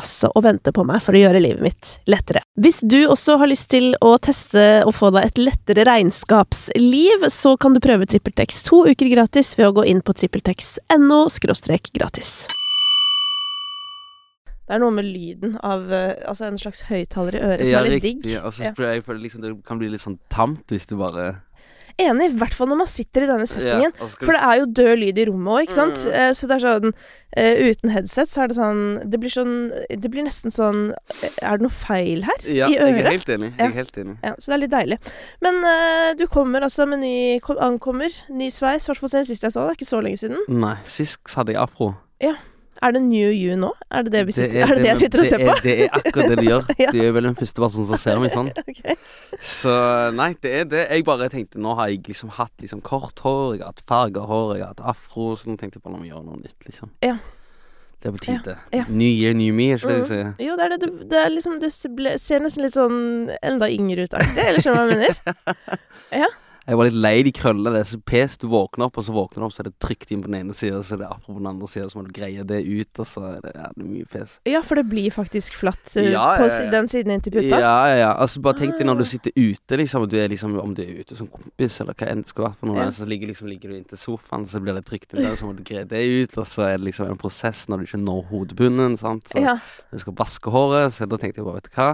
altså og venter på meg for å gjøre livet mitt lettere. Hvis du også har lyst til å teste og få deg et lettere regnskapsliv, så kan du prøve TrippelTex to uker gratis ved å gå inn på trippeltex.no gratis. Det er noe med lyden av uh, altså en slags høyttaler i øret som Ja, er litt riktig. digg. Og så Ja. tror jeg, jeg føler liksom det kan bli litt sånn tamt hvis du bare Enig, i hvert fall når man sitter i denne settingen. Ja, For det er jo død lyd i rommet òg, ikke sant? Mm. Uh, Så det er sånn uh, Uten headset så er det sånn Det blir sånn Det blir nesten sånn eh, Er det noe feil her? Ja, I jeg er helt enig. Jeg er helt enig. Ja, så det er litt deilig. Men uh, du kommer altså med ny kom, Ankommer. Ny sveis. I hvert fall siden sist jeg sa det. Det er ikke så lenge siden. Nei, sist hadde jeg afro. Er det New You nå? Er det det, vi sitter, er, det, det jeg sitter og ser på? Er, det er akkurat det du gjør. Ja. De er vel den første personen som ser meg sånn. okay. Så nei, det er det. Jeg bare tenkte Nå har jeg liksom hatt liksom kort hår, jeg har hatt farga hår, jeg har hatt afro, så nå tenkte jeg bare la meg gjøre noe nytt, liksom. Ja. Det er på tide. ja. New year, new me, er ikke det de Mm. sier? Jo, det er det. Du, det er liksom, du ser nesten litt sånn enda yngre ut, aktig. Eller skjønner du hva jeg mener? Jeg var litt lei de krøllene. Det er så pes. Du våkner opp, og så våkner du opp, så er det trykt inn på den ene sida, så er det apropos på den andre sida, så må du greie det ut, og så er det jævlig mye pes. Ja, for det blir faktisk flatt uh, Ja, på ja, ja. den siden inntil puta. Ja, ja, ja. Altså, bare tenk deg når Ah. du sitter ute, liksom, du liksom Om du er ute som kompis, eller hva enn det skal være for noe, så ligger, liksom, ligger du inntil sofaen, så blir det trygt inn der, så må du greie det ut, og så er det liksom en prosess når du ikke når hodebunnen, sant. Så du skal vaske håret, så da tenkte jeg bare, vet du hva.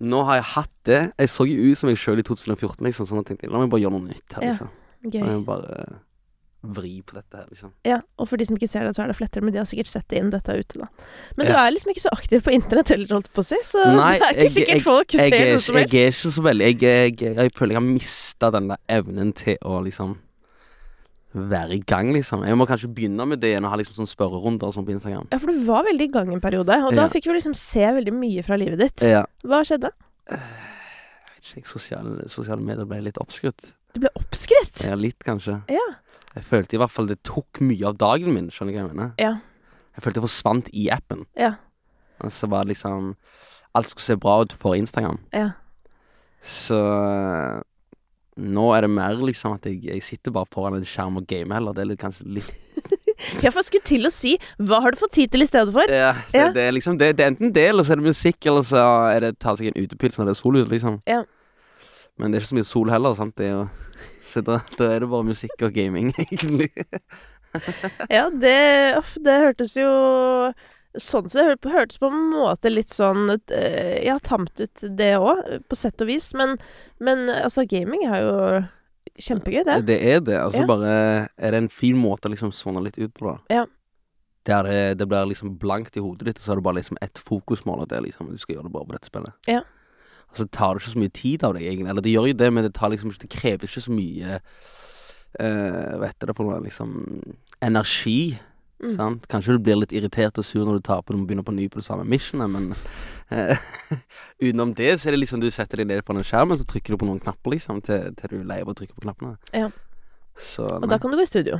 Nå har jeg hatt det. Jeg så jo ut som meg sjøl i 2014, liksom, at jeg tenkte la meg bare gjøre noe nytt her, Ja. gøy. La meg bare eh, vri på dette her, liksom. Ja, og for de som ikke ser det, så er det flettere, men de har sikkert sett inn dette ute, da. Men du er liksom ikke så aktiv på internett heller, holdt på å si, så Nei, det er ikke jeg- sikkert jeg- folk Jeg, ser er, noe som helst. jeg er ikke så veldig Jeg, jeg, jeg føler jeg har mista den der evnen til å liksom være i gang, liksom. Jeg må kanskje begynne med det igjen og ha liksom sånn spørrerunder sånn på Instagram. Ja, for du var veldig i gang en periode, og da Ja. fikk vi liksom se veldig mye fra livet ditt. Ja. Hva skjedde? Jeg vet ikke, sosiale, sosiale medier ble litt oppskrytt. Du ble oppskrytt? Ja, litt, kanskje. Ja. Jeg følte i hvert fall det tok mye av dagen min, skjønner du hva jeg mener? Ja. Jeg følte jeg forsvant i appen. Ja. Og så var det liksom Alt skulle se bra ut for Instagram. Ja. Så nå er det mer liksom at jeg, jeg sitter bare foran en skjerm og gamer heller. Det er litt, kanskje litt Jeg får skulle til å si hva har du fått tid til i stedet for? Ja, det, Ja. Det er liksom det, det er enten det, eller så er det musikk, eller så er det ta seg en utepils når det er sol ute, liksom. Ja. Men det er ikke så mye sol heller, sant. Det er jo Så da, da er det bare musikk og gaming, egentlig. Ja, det, uff, det hørtes jo Sånn sett det hørtes på en måte litt sånn eh, Ja, tamt ut, det òg, på sett og vis. Men, men altså, gaming er jo kjempegøy, det. Det er det. Altså Ja. bare Er det en fin måte å liksom sone litt ut på, da. Ja. Der det, det blir liksom blankt i hodet ditt, og så er det bare liksom ett fokusmål, og det er liksom Du skal gjøre det bare på dette spillet. Ja. Og så tar det ikke så mye tid av deg, egentlig. Eller det gjør jo det, men det tar liksom Det krever ikke så mye uh, Hva heter det for noe? Liksom energi. Mm. Kanskje du blir litt irritert og sur når du taper og må begynne på ny på det samme missionet, men eh, utenom det så er det liksom du setter deg ned på den skjermen, så trykker du på noen knapper, liksom, til, til du er lei av å trykke på knappene. Ja. Så, Og da kan du gå i studio.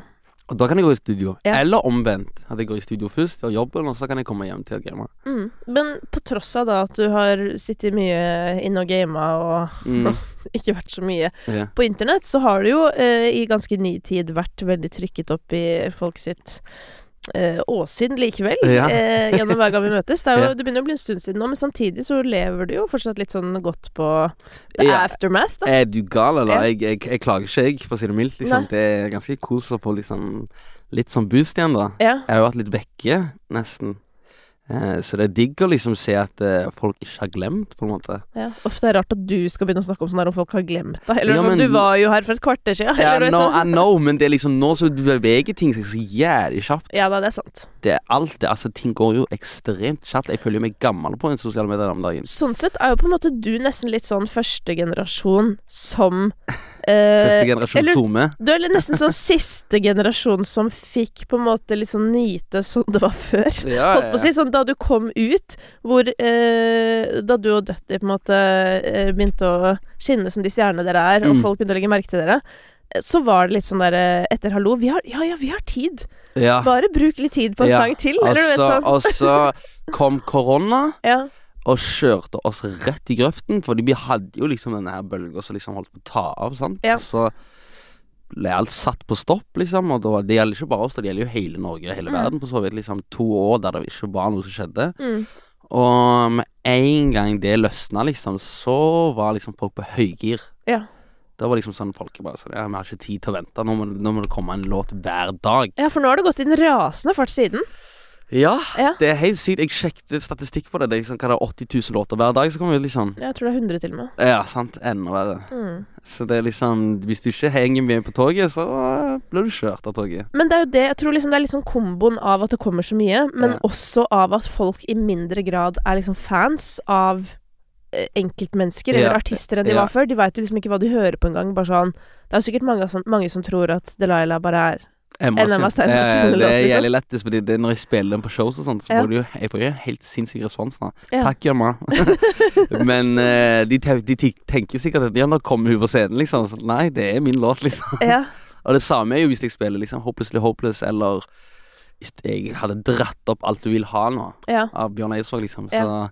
og da kan jeg gå i studio. Ja. Eller omvendt. At jeg går i studio først, gjør jobben, og så kan jeg komme hjem til å game. Mm. Men på tross av da at du har sittet mye inne og gama og Mm. ikke vært så mye Ja. på internett, så har du jo eh, i ganske ny tid vært veldig trykket opp i folk sitt eh, Åsinn likevel, Ja. eh, gjennom hver gang vi møtes. Det, er jo, Ja. det begynner å bli en stund siden nå, men samtidig så lever du jo fortsatt litt sånn godt på the Ja. aftermath, da. Er du gal, eller? Jeg, jeg, jeg klager ikke, jeg, for å si det mildt. Liksom. Det er ganske kos å få liksom litt sånn boost igjen, da. Jeg har jo vært litt vekke, nesten. Eh, så det er digg å liksom se at eh, folk ikke har glemt, på en måte. ja. Uff, det er rart at du skal begynne å snakke om sånn her om folk har glemt deg. Eller Ja, sånn, men- du var jo her for et kvarter siden. Ja, no. I know, men det er liksom nå så beveger ting seg så jævlig kjapt. Ja da, det er sant. Det er alt det, altså Ting går jo ekstremt kjapt. Jeg føler meg gammel på en sosiale medier om dagen. Sånn sett er jo på en måte du nesten litt sånn første generasjon som Første generasjon eller- SoMe. Du er nesten sånn siste generasjon som fikk på en måte sånn nyte sånn det var før. Ja, Holdt på å si, sånn Da du kom ut, hvor eh, Da du og Døtti på en måte eh, begynte å skinne som de stjernene dere er, og Mm. folk begynte å legge merke til dere, eh, så var det litt sånn der eh, etter hallo vi har, Ja, ja, vi har tid. ja. Bare bruk litt tid på en Ja, sang til. Eller vet Altså, sånn. og så kom korona Ja. Og kjørte oss rett i grøften. Fordi vi hadde jo liksom denne her bølga som liksom holdt på å ta av. Sant? Ja. Så ble alt satt på stopp, liksom. Og da, det gjelder ikke bare oss, det gjelder jo hele Norge, hele Mm. verden. På så vidt liksom to år der det ikke var noe som skjedde. Mm. Og med en gang det løsna, liksom, så var liksom folk på høygir. Ja. Da var liksom sånn folk bare sånn Ja, vi har ikke tid til å vente. Nå må, nå må det komme en låt hver dag. ja, for nå har det gått i en rasende fart siden. Ja, Ja. det er helt sykt. Jeg sjekket statistikk på det. Det er liksom, hva det er 80 000 låter hver dag. Så kommer vi liksom Jeg tror det er 100 til og med. Ja, sant. Enda verre. Mm. Så det er liksom Hvis du ikke henger med på toget, så eh, blir du kjørt av toget. Men det er jo det, jeg tror liksom det er litt sånn komboen av at det kommer så mye, men Ja. også av at folk i mindre grad er liksom fans av eh, enkeltmennesker Ja. eller artister enn de Ja. var før. De veit jo liksom ikke hva de hører på engang. Bare sånn Det er jo sikkert mange som, mange som tror at Delilah bare er Emma En Emma Det er liksom. jævlig lettest, fordi det når jeg spiller den på shows og sånt, så Ja. får du jo Jeg får jo helt sinnssyk respons Da. Ja. Takk, Emma. Men eh, de, de tenker sikkert at ja, nå kommer hun på scenen, liksom. Så, nei, det er min låt, liksom. Ja. Og det samme er jo hvis jeg spiller liksom Hopelessly Hopeless, eller hvis jeg hadde dratt opp Alt du vil ha nå, av Bjørn Eidsvåg, liksom, så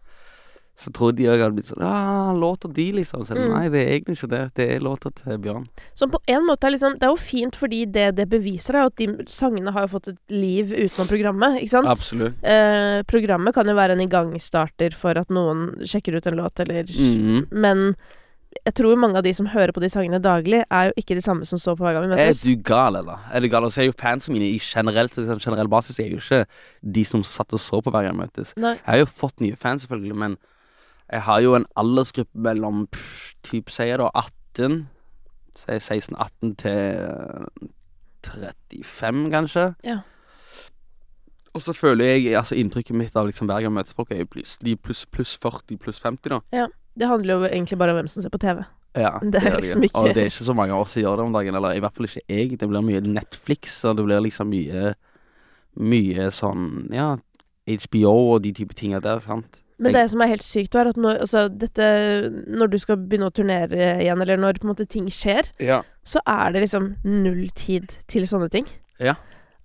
så tror de òg hadde blitt sånn Ja, låta di, liksom. Så Mm. nei, det er egentlig ikke det. Det er låta til Bjørn. Så på en måte er liksom Det er jo fint fordi det det beviser, er at de sangene har jo fått et liv utenom programmet, ikke sant? Absolutt. Eh, programmet kan jo være en igangstarter for at noen sjekker ut en låt, eller Mhm. Men jeg tror mange av de som hører på de sangene daglig, er jo ikke de samme som så på hver gang vi møtes. Er du gal, eller? Er du gal? Og så er jo fansene mine i generelt, sånn generell basis er jo ikke de som satt og så på hver gang vi møtes. Nei. Jeg har jo fått nye fans, selvfølgelig, men jeg har jo en aldersgruppe mellom pff, typ, sier da 18 Sier 16-18 til 35, kanskje. Ja. Og så føler jeg altså inntrykket mitt av liksom hver gang jeg møter folk, er jo pluss, pluss, pluss 40, pluss 50, da. Ja. Det handler jo egentlig bare om hvem som ser på TV. Ja, Det er liksom ikke- Og det er ikke så mange av oss som gjør det om dagen, eller i hvert fall ikke jeg. Det blir mye Netflix, og det blir liksom mye Mye sånn, ja HBO og de type tinga der, sant. Men det som er helt sykt, er at når, altså, dette, når du skal begynne å turnere igjen, eller når måte ting skjer, Ja. så er det liksom null tid til sånne ting. Ja.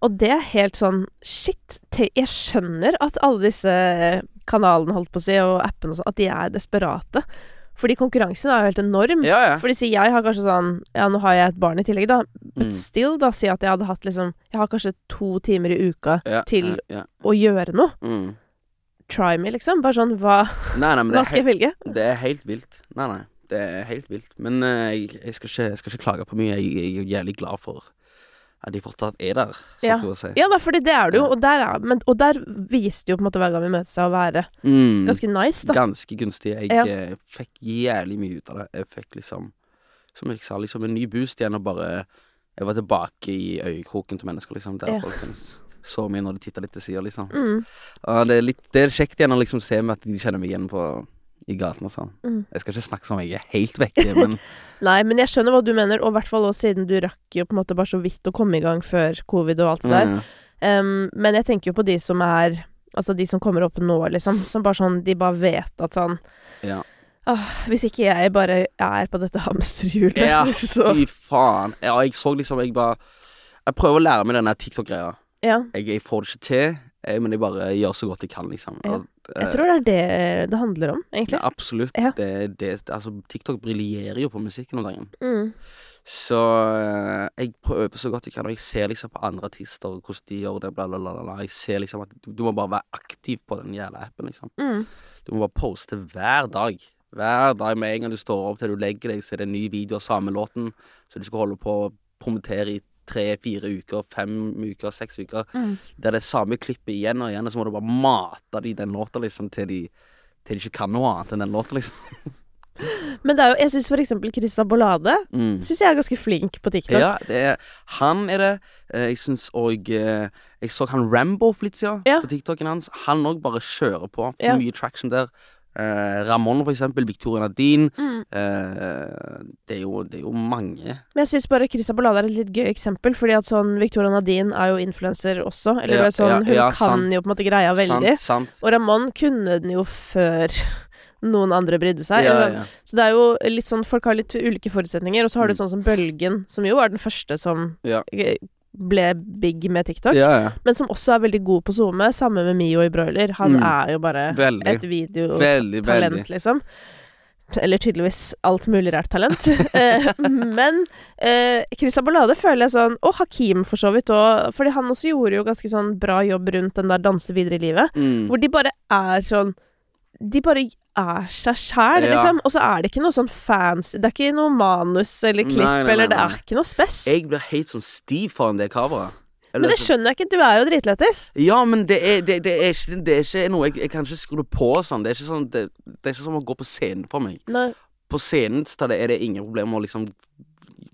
Og det er helt sånn Shit. Jeg skjønner at alle disse kanalene, holdt på å si, og appene og sånn, at de er desperate. Fordi konkurransen er jo helt enorm. Ja, ja. Fordi jeg har kanskje sånn Ja, nå har jeg et barn i tillegg, da. But Mm. still, da, si at jeg hadde hatt liksom Jeg har kanskje to timer i uka ja, til- å gjøre noe. Mm. Try me, liksom. Bare sånn Hva, Nei, nei, hva skal jeg velge? det er helt vilt. Nei, nei. Det er helt vilt. Men uh, jeg, jeg, skal ikke, jeg skal ikke klage for mye. Jeg, jeg er jævlig glad for at de fortsatt er der, Ja. si. Ja da, fordi det er det jo. Og der, er, men, og der viste jo på en måte hver gang vi møtes å være Mm. ganske nice, da. Ganske gunstig. Jeg Ja. eh, fikk jævlig mye ut av det. Jeg fikk liksom, som jeg sa, liksom en ny boost igjen, og bare Jeg var tilbake i øyekroken til mennesker, liksom, der Ja. folk så mye når de titter litt til sida, liksom. Mm. Og det er litt Det er kjekt igjen å liksom se meg at de kjenner meg igjen på i gaten og sånn. Mm. Jeg skal ikke snakke som om jeg er helt vekke, men Nei, men jeg skjønner hva du mener, og i hvert fall også siden du rakk jo på en måte bare så vidt å komme i gang før covid og alt det der. mm, Um, men jeg tenker jo på de som er Altså de som kommer opp nå, liksom. Som bare sånn De bare vet at sånn Ja. «Åh, Hvis ikke jeg bare er på dette hamsterhjulet, Ja, så fy faen. Ja, jeg så liksom Jeg bare Jeg prøver å lære meg denne TikTok-greia. Ja. Jeg, jeg får det ikke til, jeg, men jeg bare gjør så godt jeg kan, liksom. Ja. Jeg tror det er det det handler om, egentlig. Ja, absolutt. Ja. Det, det, altså, TikTok briljerer jo på musikken om dagen. Mm. Så eh, jeg prøver så godt jeg kan, og jeg ser liksom på andre artister hvordan de gjør det, bla, bla, bla. bla. Jeg ser liksom at du, du må bare være aktiv på den jævla appen, liksom. Mm. Du må bare poste hver dag. Hver dag med en gang du står opp til du legger deg, så er det en ny video av samme låten. Så du skal holde på å promotere i tre-fire uker, fem uker, seks uker. Mm. Det er samme klippet igjen og igjen, og så må du bare mate de den låta, liksom, til de, til de ikke kan noe annet enn den låta, liksom. Men det er jo, jeg syns for eksempel Christa Bollade Mm. Synes jeg er ganske flink på TikTok. Ja, det er, han er det. Eh, Jeg syns òg Jeg så han Rambo for litt siden, Ja. på TikToken hans. Han òg bare kjører på. Får Ja. mye traction der. Eh, Ramón, for eksempel. Victoria Nadine. Mm. Eh, det, er jo, det er jo mange. Men jeg syns bare Christa Ballade er et litt gøy eksempel, fordi at sånn Victoria Nadine er jo influenser også. Eller Ja, sånn, ja, hun ja, kan sant. jo på en måte greia veldig. Sant, sant. Og Ramón kunne den jo før noen andre brydde seg. Ja, ja. Så det er jo litt sånn Folk har litt ulike forutsetninger, og så har du Mm. sånn som Bølgen, som jo var den første som Ja. Ble big med TikTok. ja, ja. Men som også er veldig god på SoMe, sammen med Mio i Broiler. Han Mm. er jo bare Veldig. et videotalent, liksom. Eller tydeligvis alt mulig rart talent. Eh, Men eh, Christa Bolade føler jeg sånn Og Hakim, for så vidt òg. Fordi han også gjorde jo ganske sånn bra jobb rundt den der Danse videre i livet. Mm. Hvor de bare er sånn De bare er seg sjæl, Ja. liksom. Og så er det ikke noe sånn fancy Det er ikke noe manus eller klipp, Nei, nei, nei, eller det er ikke noe spess. Jeg blir helt sånn stiv foran det coveret. Men det skjønner jeg ikke, du er jo dritlættis. Ja, men det er, det, det, er ikke, det er ikke noe jeg, jeg kan ikke skru på sånn. Det er ikke sånn Det, det er ikke som å gå på scenen for meg. Nei. På scenen så er det ingen problem å liksom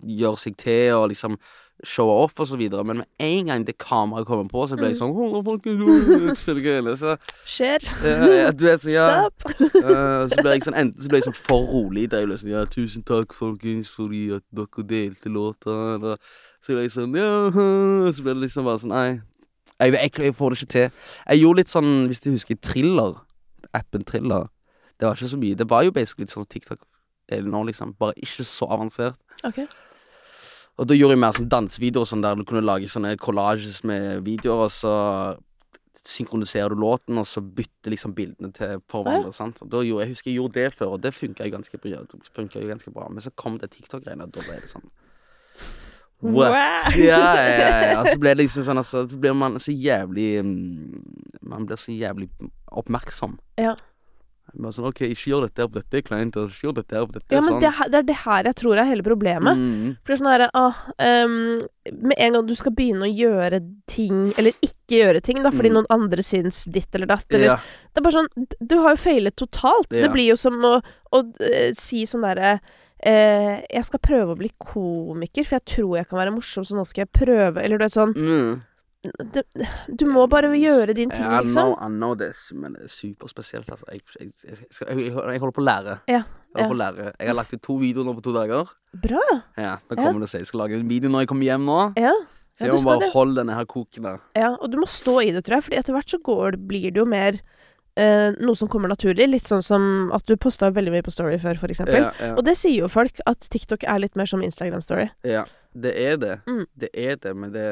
gjøre seg til og liksom showe off videre, men med en gang det kameraet kommer på, så blir jeg sånn Hold folkens. Så Skjer. eh, du vet, så ja. Eh, så blir jeg sånn Enten så blir jeg sånn for rolig, der jeg liksom Ja, tusen takk, folkens, fordi at dere delte låta, eller Så blir jeg sånn Ja, så blir det liksom bare sånn Nei. Jeg, jeg, jeg får det ikke til. Jeg gjorde litt sånn, hvis du husker Thriller, appen Thriller. Det var ikke så mye. Det var jo basically litt sånn TikTok nå, liksom. Bare ikke så avansert. Ok. Og da gjorde jeg mer sånn dansevideoer sånn der du kunne lage sånne collages med videoer, og så synkroniserer du låten, og så bytter liksom bildene til for hverandre. sant? Og da gjorde, jeg husker jeg gjorde det før, og det funka jo ganske, ganske bra. Men så kom det TikTok-greiene, og da ble det sånn What? Wow. Ja, ja, ja, ja. Så ble det liksom sånn altså, Så blir man så jævlig mm, Man blir så jævlig oppmerksom. Ja. Bare sånn OK, ikke gjør dette, for dette er kleint, og ikke gjør dette, for dette er Ja, men sånn. det, her- det er det her jeg tror er hele problemet. Mm. For det er sånn herre ah, um, Med en gang du skal begynne å gjøre ting, eller ikke gjøre ting, da, fordi Mm. noen andre syns ditt eller datt, eller Ja. Det er bare sånn Du har jo feilet totalt. Ja. Det blir jo som å, å uh, si sånn derre Uh, Jeg skal prøve å bli komiker, for jeg tror jeg kan være morsom, så nå skal jeg prøve Eller du vet sånn Mm. Det, Du må bare gjøre din ting, I liksom. know, I know this, men det er superspesielt, altså. Jeg, jeg, jeg, jeg, holder på å lære. Ja, Jeg, ja. lære. jeg har lagt ut to videoer nå på to dager. Bra. Ja, da kommer det seg. Jeg skal lage en video når jeg kommer hjem nå. Ja. Så jeg må bare det. holde denne her koken der. Ja, og du må stå i det, tror jeg, Fordi etter hvert så går, blir det jo mer eh, noe som kommer naturlig. Litt sånn som at du posta veldig mye på Story før, eksempel. Ja, ja, Og det sier jo folk, at TikTok er litt mer som Instagram Story. ja. Det er det. Mm. Det er det, men det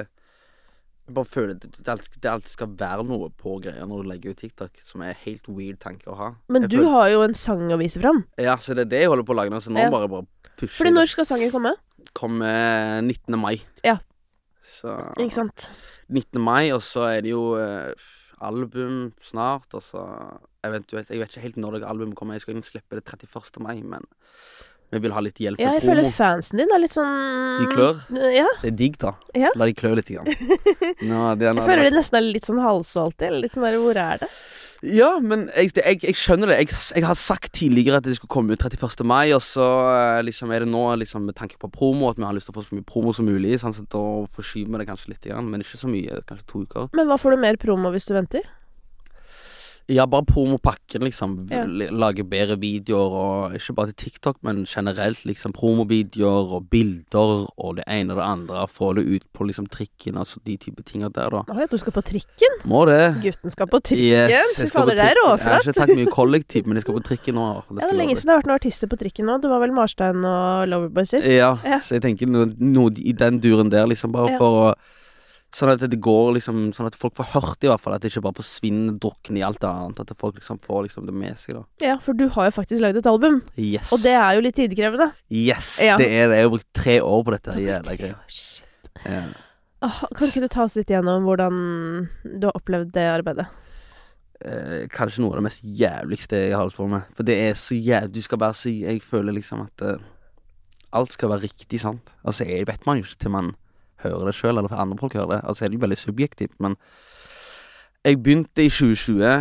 Jeg bare føler det, det, alltid, det alltid skal være noe på greier når du legger ut TikTok, som er helt weird tanke å ha. Men Jeg du føler- har jo en sang å vise fram. Ja, så det er det jeg holder på å lage nå, så nå Ja. bare, bare pusher Fordi når skal sangen komme? Kommer 19. mai. Ja. Så Ikke sant? 19. mai, og så er det jo eh, album snart, og så eventuelt Jeg vet ikke helt når det albumet kommer. Jeg skal egentlig slippe det 31. mai, men vi vil ha litt hjelp Ja, jeg føler fansen din er litt sånn De klør. Ja. Det er digg, da. Ja. La de klø litt. Grann. Nå, det Jeg føler det nesten er litt sånn halvsolgte, eller litt sånn der Hvor er det? Ja, men jeg, det- jeg, jeg skjønner det. Jeg, jeg har sagt tidligere at det skulle komme ut 31. mai, og så eh, liksom er det nå liksom, med tanke på promo at vi har lyst til å få så mye promo som mulig. Sånn, så da forskyver vi det kanskje litt, grann, men ikke så mye. Kanskje to uker. Men hva får du mer promo hvis du venter? Ja, bare promopakken, liksom. Ja. Lage bedre videoer, og ikke bare til TikTok, men generelt, liksom. Promovideoer og bilder og det ene og det andre. Få det ut på liksom trikken, altså de type tinga der, da. Å ja, du skal på trikken? Må det. Gutten skal på trikken? Yes, Fy fader, det er råflott. Jeg har ikke tatt mye kollektiv, men jeg skal på trikken nå. Det Ja, det er lenge siden det har vært noen artister på trikken nå. Det var vel Marstein og Loverboy sist? Ja, Ja. så jeg tenker noe, noe i den duren der, liksom, bare for å Sånn at det går liksom Sånn at folk får hørt det, i hvert fall. At det ikke bare forsvinner drukner i alt annet. At folk liksom får liksom det med seg, da. Ja, for du har jo faktisk lagd et album, Yes. og det er jo litt tidkrevende. Yes, Ja. det er det. Jeg har brukt tre år på dette jævla greia. Ja. Ah, Kan ikke du ta oss litt gjennom hvordan du har opplevd det arbeidet? Eh, kanskje noe av det mest jævligste jeg har holdt på med. For det er så jævlig Du skal bare si Jeg føler liksom at uh, alt skal være riktig, sant. Altså, jeg vet man jo ikke til man hører det sjøl, eller for andre folk hører det. Altså, er det jo veldig subjektivt, men jeg begynte i 2020.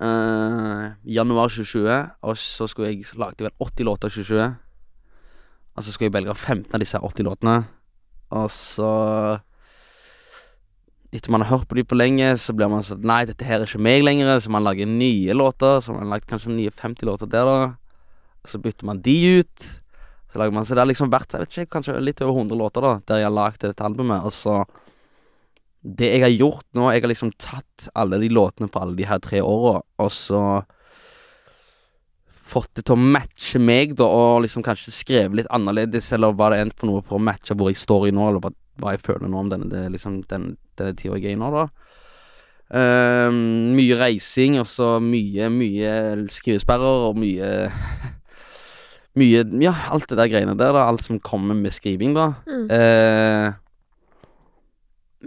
Uh, januar 2020, og så skulle jeg lagde vel 80 låter i 2020. Og så skulle jeg velge 15 av disse 80 låtene. Og så Etter man har hørt på dem for lenge, så blir man sånn Nei, dette her er ikke meg lenger. Så man lager nye låter. Så man har lagt kanskje nye 50 låter der, da. Så bytter man de ut. Lager Så det har liksom vært jeg vet ikke, kanskje litt over 100 låter, da, der jeg har lagd dette albumet. Og så Det jeg har gjort nå, jeg har liksom tatt alle de låtene på alle de her tre åra, og så fått det til å matche meg, da, og liksom kanskje skrevet litt annerledes, eller hva det er for noe for å matche hvor jeg står i nå, eller hva, hva jeg føler nå om denne, det, liksom, den, denne tida jeg er i nå, da. Ehm, mye reising, og så mye, mye skrivesperrer, og mye Mye Ja, alt det der greiene der, da. Alt som kommer med skriving, da. Mm. Eh,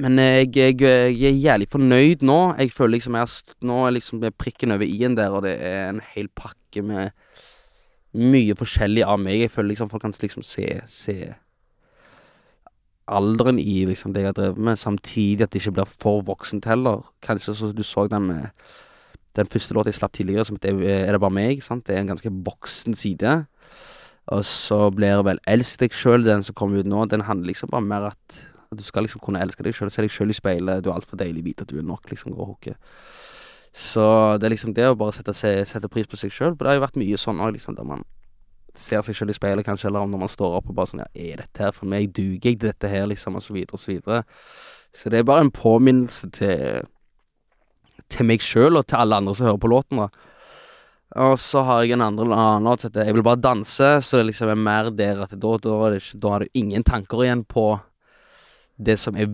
men jeg, jeg, jeg er jævlig fornøyd nå. Jeg føler liksom jeg har Nå er liksom prikken over i-en der, og det er en hel pakke med mye forskjellig av meg. Jeg føler liksom folk kan liksom se, se alderen i liksom det jeg har drevet med, samtidig at det ikke blir for voksent heller. Kanskje så du så den med den første låta jeg slapp tidligere, som heter Er det bare meg? Sant? Det er en ganske voksen side. Og så blir vel Elsk deg sjøl, den som kommer ut nå, den handler liksom bare mer at at du skal liksom kunne elske deg sjøl, se deg sjøl i speilet. Du er altfor deilig, vite at du er nok, liksom, går. Så det er liksom det å bare sette, sette pris på seg sjøl, for det har jo vært mye sånn òg, liksom, der man ser seg sjøl i speilet, kanskje, eller når man står opp og bare sånn Ja, er dette her for meg? Duger jeg til dette her, liksom? Og så videre, og så videre. Så det er bare en påminnelse til til meg sjøl og til alle andre som hører på låten, da. Og så har jeg en andre annen låt som heter 'Jeg vil bare danse', så det liksom er mer der at da, da, ikke, da har du ingen tanker igjen på det som er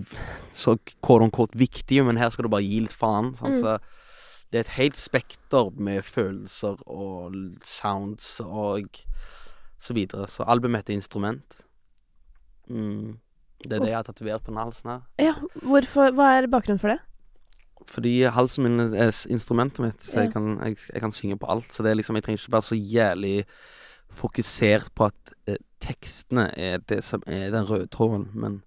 så kort quote viktig, men her skal du bare gi litt faen. Sant? Mm. Så det er et helt spekter med følelser og sounds og så videre. Så albumet heter Instrument. Mm. Det er det jeg har tatovert på den halsen her. Ja, hvorfor, hva er bakgrunnen for det? Fordi halsen min er instrumentet mitt, så Ja. jeg, kan, jeg, jeg kan synge på alt. Så det er liksom, jeg trenger ikke være så jævlig fokusert på at eh, tekstene er det som er den røde tråden, men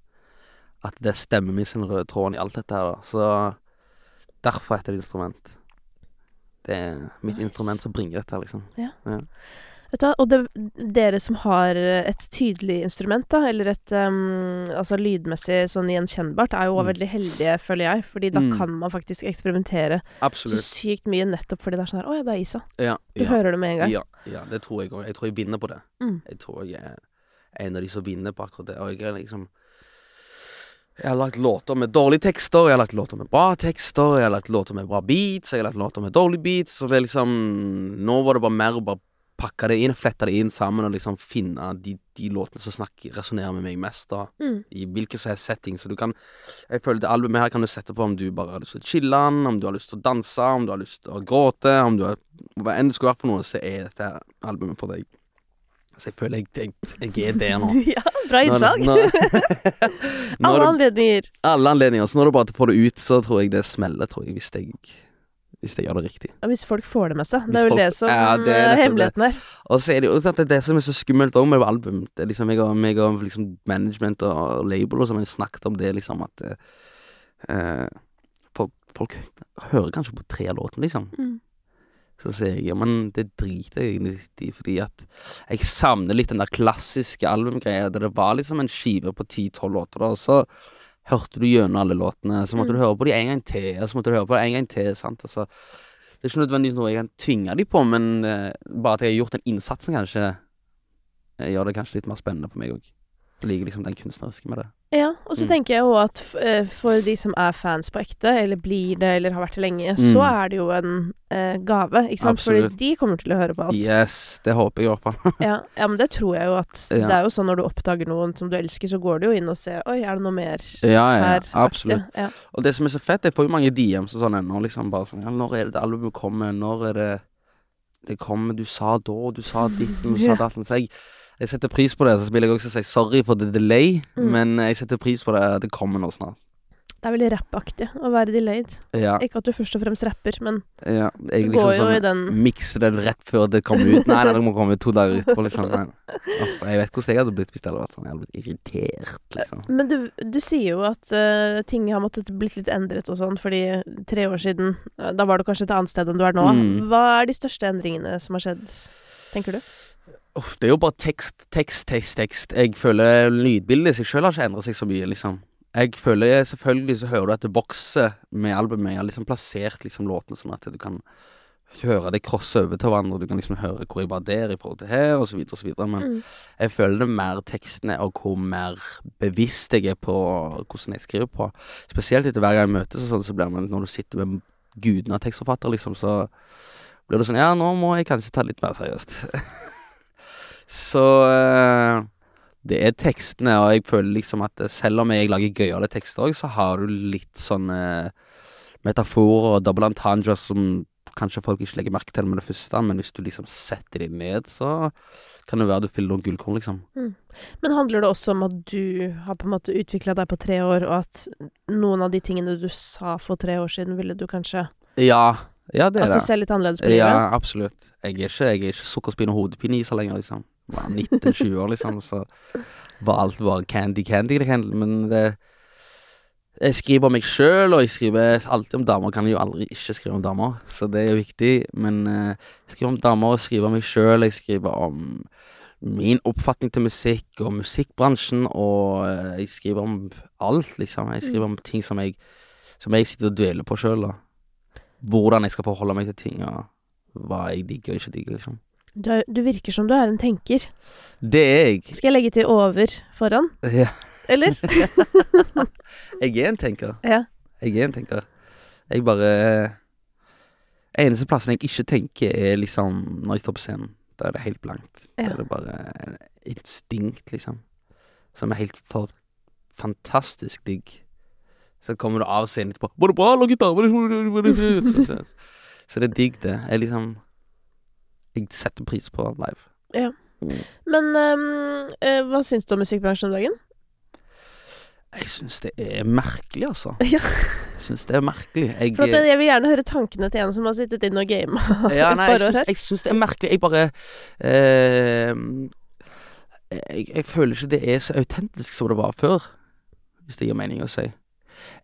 at det er stemmen min er røde tråden i alt dette her, da. Så derfor heter det instrument. Det er mitt Nice. instrument som bringer dette, her, liksom. Vet du, hva, og det, dere som har et tydelig instrument, da, eller et um, altså lydmessig sånn gjenkjennbart, er jo Mm. veldig heldige, føler jeg. Fordi da Mm. kan man faktisk eksperimentere så sykt mye nettopp fordi det er sånn her Å ja, det er Isa. Ja, Du ja, hører det med en gang. ja, ja, det tror jeg òg. Jeg tror jeg vinner på det. Mm. Jeg tror jeg er en av de som vinner på akkurat det. Og jeg er liksom Jeg har lagt låter med dårlige tekster, jeg har lagt låter med bra tekster, jeg har lagt låter med bra beats, jeg har lagt låter med dårlige beats. Så det er liksom Nå var det bare mer å bare pakke det inn, flette det inn sammen og liksom finne de, de låtene som snakker, resonnerer med meg mest, da. Mm. I hvilken som helst setting. Så du kan Jeg føler det albumet her kan du sette på om du bare har lyst til å chille om du har lyst til å danse, om du har lyst til å gråte, om du har Hva enn det skulle være for noe, så er dette albumet for deg. Så jeg føler jeg, jeg, jeg er der nå. ja, bra innsag. Alle er det anledninger. alle anledninger. Så når du bare får det ut, så tror jeg det smeller, tror jeg, hvis jeg, hvis jeg gjør det riktig. Ja, hvis folk får det med seg. Det er vel folk- det som Ja, det er nettopp hemmeligheten her. Og så er det jo det det som er så skummelt òg med album. Det er liksom jeg og, meg og liksom management og label og sånn har snakket om det, liksom at uh, folk, folk hører kanskje på tre av låtene, liksom. Mm. Så sier jeg ja, men det driter jeg egentlig i, fordi at jeg savner litt den der klassiske albumgreia der det var liksom en skive på ti-tolv låter, da, og så hørte du gjennom alle låtene, så måtte Mm. du høre på de en gang til, og så måtte du høre på dem en gang til, sant, altså. Det er ikke nødvendigvis noe jeg kan tvinge dem på, men uh, bare at jeg har gjort den innsatsen, kanskje, eh, gjør det kanskje litt mer spennende for meg òg. Liker liksom den kunstneriske med det. Ja, og så Mm. tenker jeg jo at eh, for de som er fans på ekte, eller blir det, eller har vært det lenge, Mm. så er det jo en eh, gave, ikke sant? Absolutt. Fordi de kommer til å høre på alt. Yes, det håper jeg i hvert fall. Ja, ja, men det tror jeg jo at Ja. Det er jo sånn når du oppdager noen som du elsker, så går du jo inn og ser Oi, er det noe mer ja, ja, her? absolutt. Ja. Og det som er så fett, jeg får jo mange DMs og sånn ennå, liksom bare sånn Ja, når er det det albumet kommer? Når er det det kommer? Du sa da, du sa ditten, du sa datten. Så jeg, jeg setter pris på det. Så vil jeg også si sorry for the delay, Mm. men jeg setter pris på det. Det kommer nå snart. Det er veldig rappaktig å være delayed. Ja. Ikke at du først og fremst rapper, men ja jeg liksom, går jo i sånn den Mikse det rett før det kommer ut. Nei, det må komme ut to dager etterpå, liksom. Jeg vet hvordan jeg hadde blitt hvis det hadde vært sånn. Jeg hadde blitt irritert, liksom. Men du, du sier jo at uh, ting har måttet blitt litt endret og sånn, fordi tre år siden eh, Da var du kanskje et annet sted enn du er nå. Mm. Hva er de største endringene som har skjedd, tenker du? Uff, det er jo bare tekst, tekst, tekst, tekst. Jeg føler lydbildet i seg sjøl har ikke endret seg så mye, liksom. Jeg føler selvfølgelig så hører du at det vokser med albumet. Jeg har liksom plassert liksom låtene sånn at du kan høre det krosse over til hverandre. Du kan liksom høre hvor jeg var der i forhold til her, og så videre og så videre. Men Mm. jeg føler det mer tekstene, og hvor mer bevisst jeg er på hvordan jeg skriver på. Spesielt etter hver gang jeg møtes og sånn, så blir man når du sitter med guden av tekstforfatter, liksom, så blir det sånn Ja, nå må jeg kanskje ta litt mer seriøst. så eh, det er tekstene, og jeg føler liksom at selv om jeg lager gøyale tekster òg, så har du litt sånne metaforer og double entendre som kanskje folk ikke legger merke til med det første, men hvis du liksom setter dem ned, så kan det være du fyller noen gullkorn, liksom. Men handler det også om at du har på en måte utvikla deg på tre år, og at noen av de tingene du sa for tre år siden, ville du kanskje Ja, ja det er At det. du ser litt annerledes på livet? Ja, absolutt. Jeg er ikke, jeg er ikke sukkerspinn og hodepine i så lenger, liksom. Var 19-20 år, liksom, så var alt bare candy, candy. Men det Jeg skriver om meg sjøl, og jeg skriver alltid om damer. Kan jeg jo aldri ikke skrive om damer, så det er jo viktig. Men eh, jeg skriver om damer, og skriver om meg sjøl. Jeg skriver om min oppfatning til musikk og musikkbransjen, og eh, jeg skriver om alt, liksom. Jeg skriver om ting som jeg, som jeg sitter og dveler på sjøl, da. Hvordan jeg skal forholde meg til ting, og hva jeg digger og ikke digger, liksom. Du, er, du virker som du er en tenker. Det er jeg. Skal jeg legge til over foran? Ja. Eller? Jeg er en tenker. ja. Jeg er en tenker. Jeg bare Eneste plassen jeg ikke tenker, er liksom når jeg står på scenen. Da er det helt blankt. Da er det bare instinkt, liksom. Som er helt for fantastisk digg. Så kommer du av scenen etterpå 'Var det bra, la gutta?' Det- Så, så, så det er digg, det. Jeg liksom Jeg setter pris på live. Men ehm, eh, hva syns du om musikkbransjen om dagen? Jeg syns det er merkelig, altså. Ja. Jeg syns det er merkelig. Jeg, at jeg, jeg vil gjerne høre tankene til en som har sittet inne og gama Ja, nei, jeg syns det er merkelig. Jeg bare eh, jeg, jeg føler ikke det er så autentisk som det var før, hvis det gir mening å si.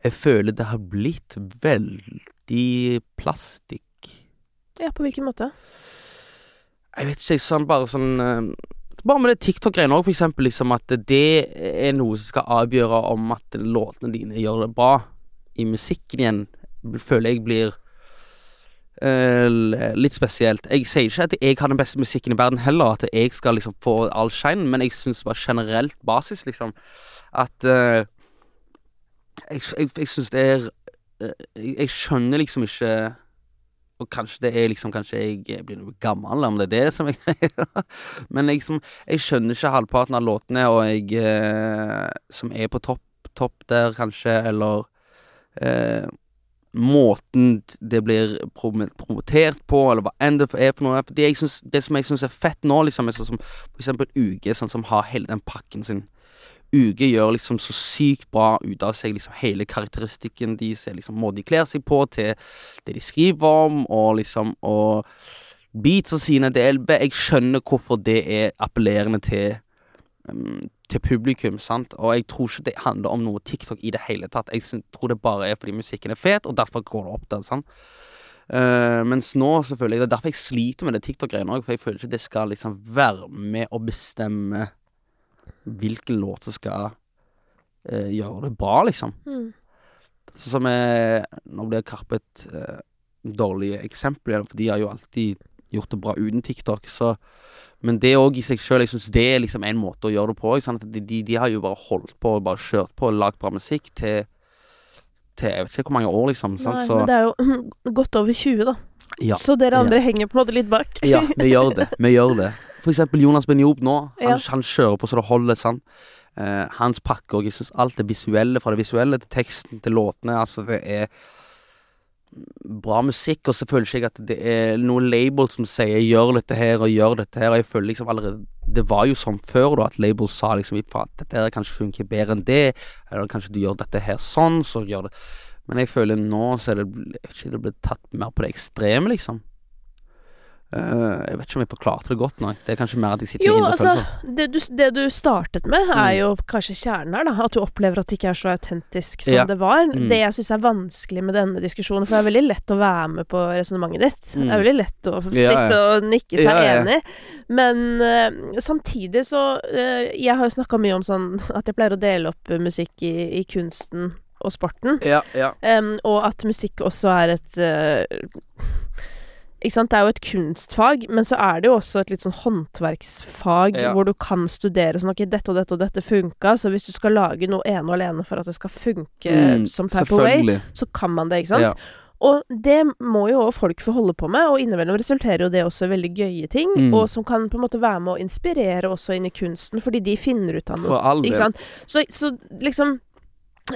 Jeg føler det har blitt veldig plastikk. Ja, på hvilken måte? Jeg vet ikke, sånn bare sånn eh, Bare med det TikTok-greiene òg, for eksempel. Liksom at det er noe som skal avgjøre om at låtene dine gjør det bra i musikken igjen. Føler jeg blir uh, litt spesielt. Jeg sier ikke at jeg har den beste musikken i verden heller, at jeg skal liksom få all shine, men jeg syns bare generelt basis, liksom, at uh, Jeg, jeg, jeg syns det er jeg, jeg skjønner liksom ikke og kanskje det er liksom Kanskje jeg blir noe gammel, om det er det som er greia. Men liksom, jeg skjønner ikke halvparten av låtene og jeg, eh, som er på topp, topp der, kanskje, eller eh, Måten det blir prom- promotert på, eller hva enn det er for noe. Fordi jeg synes, Det som jeg syns er fett nå, liksom, er sånn som for eksempel Uge, sånn som har hele den pakken sin. Uge gjør liksom så sykt bra ut av seg, liksom hele karakteristikken deres, liksom måten de kler seg på, til det de skriver om, og liksom Og beats og sine, det er, Jeg skjønner hvorfor det er appellerende til um, Til publikum, sant, og jeg tror ikke det handler om noe TikTok i det hele tatt. Jeg tror det bare er fordi musikken er fet, og derfor går det opp der, sant. Uh, mens nå, selvfølgelig, det er derfor jeg sliter med det TikTok-greiene òg, for jeg føler ikke det skal liksom være med å bestemme hvilken låt som skal eh, gjøre det bra, liksom. Mm. Sånn som eh, Nå blir Karpe et eh, dårlig eksempel igjen, for de har jo alltid gjort det bra uten TikTok. Så Men det òg i seg sjøl, jeg syns det er liksom en måte å gjøre det på. De, de, de har jo bare holdt på og bare kjørt på og lagd bra musikk til til jeg vet ikke hvor mange år, liksom. Sant? Så men det er jo godt over 20, da. ja. Så dere andre henger på en måte litt bak. ja, vi gjør det. Vi gjør det. For eksempel Jonas Benjob nå. Han, Ja. han kjører på så det holder, sant. Eh, hans pakker, jeg syns alt det visuelle, fra det visuelle til teksten til låtene, altså det er bra musikk, og så føler jeg at det er noe label som sier 'gjør dette her' og 'gjør dette her', og jeg føler liksom allerede Det var jo sånn før, da, at labels sa liksom at dette her kanskje funker bedre enn det, eller kanskje du gjør dette her sånn, så gjør det Men jeg føler nå så er det ikke, det blir tatt mer på det ekstreme, liksom. Eh, jeg vet ikke om jeg forklarte det godt nok. Det er kanskje mer at jeg sitter Jo, i indre altså, det du, det du startet med, er Mm. jo kanskje kjernen her, da. At du opplever at det ikke er så autentisk som Ja. det var. Mm. Det jeg syns er vanskelig med denne diskusjonen, for det er veldig lett å være med på resonnementet ditt. Det er Mm. veldig lett å sitte ja. og nikke seg Ja, ja. enig. Men uh, samtidig så uh, Jeg har jo snakka mye om sånn at jeg pleier å dele opp musikk i, i kunsten og sporten. Ja, ja. Em, og at musikk også er et Ikke sant, det er jo et kunstfag, men så er det jo også et litt sånn håndverksfag Ja. hvor du kan studere sånn Ok, dette og dette og dette funka, så hvis du skal lage noe ene og alene for at det skal funke Mm, som Purple Way, så kan man det, ikke sant? Ja. Og det må jo også folk få holde på med, og innimellom resulterer jo det også i veldig gøye ting, Mm. og som kan på en måte være med å inspirere også inn i kunsten, fordi de finner ut av noe. For all del. Så, så liksom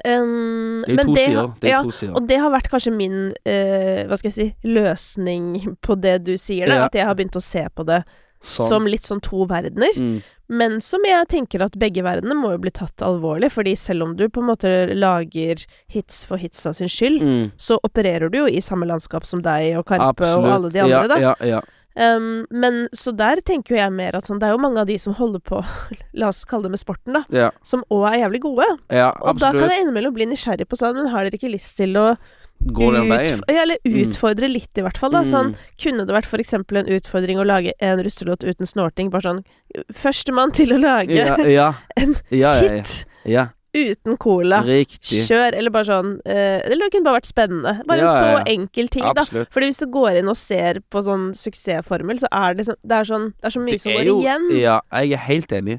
ehm, Det er to sider. Det er ja, to sider. og det har vært kanskje min uh, hva skal jeg si, løsning på det du sier, da. Ja. At jeg har begynt å se på det Sånn. som litt sånn to verdener. mm. Men som jeg tenker at begge verdenene må jo bli tatt alvorlig, fordi selv om du på en måte lager hits for hitsa sin skyld, Mm. så opererer du jo i samme landskap som deg og Karpe Absolutt. og alle de andre, ja, da. Ja, ja. Um, men så der tenker jo jeg mer at sånn Det er jo mange av de som holder på, la oss kalle det med sporten, da, ja, som òg er jævlig gode. ja Og da kan jeg innimellom bli nysgjerrig på sånn, men har dere ikke lyst til å Gå den veien. eller utfordre litt, i hvert fall. Da. Sånn, Mm. kunne det vært for eksempel en utfordring å lage en russelåt uten snorting? Bare sånn Førstemann til å lage Ja, ja. en hit ja. Uten cola. Riktig. Kjør, eller bare sånn eh, Eller det kunne bare vært spennende. Bare Ja, en så ja, ja. enkel ting, da. Absolutt. Fordi hvis du går inn og ser på sånn suksessformel, så er det, sånn, det, er sånn, det er så mye som går igjen. Ja, jeg er helt enig.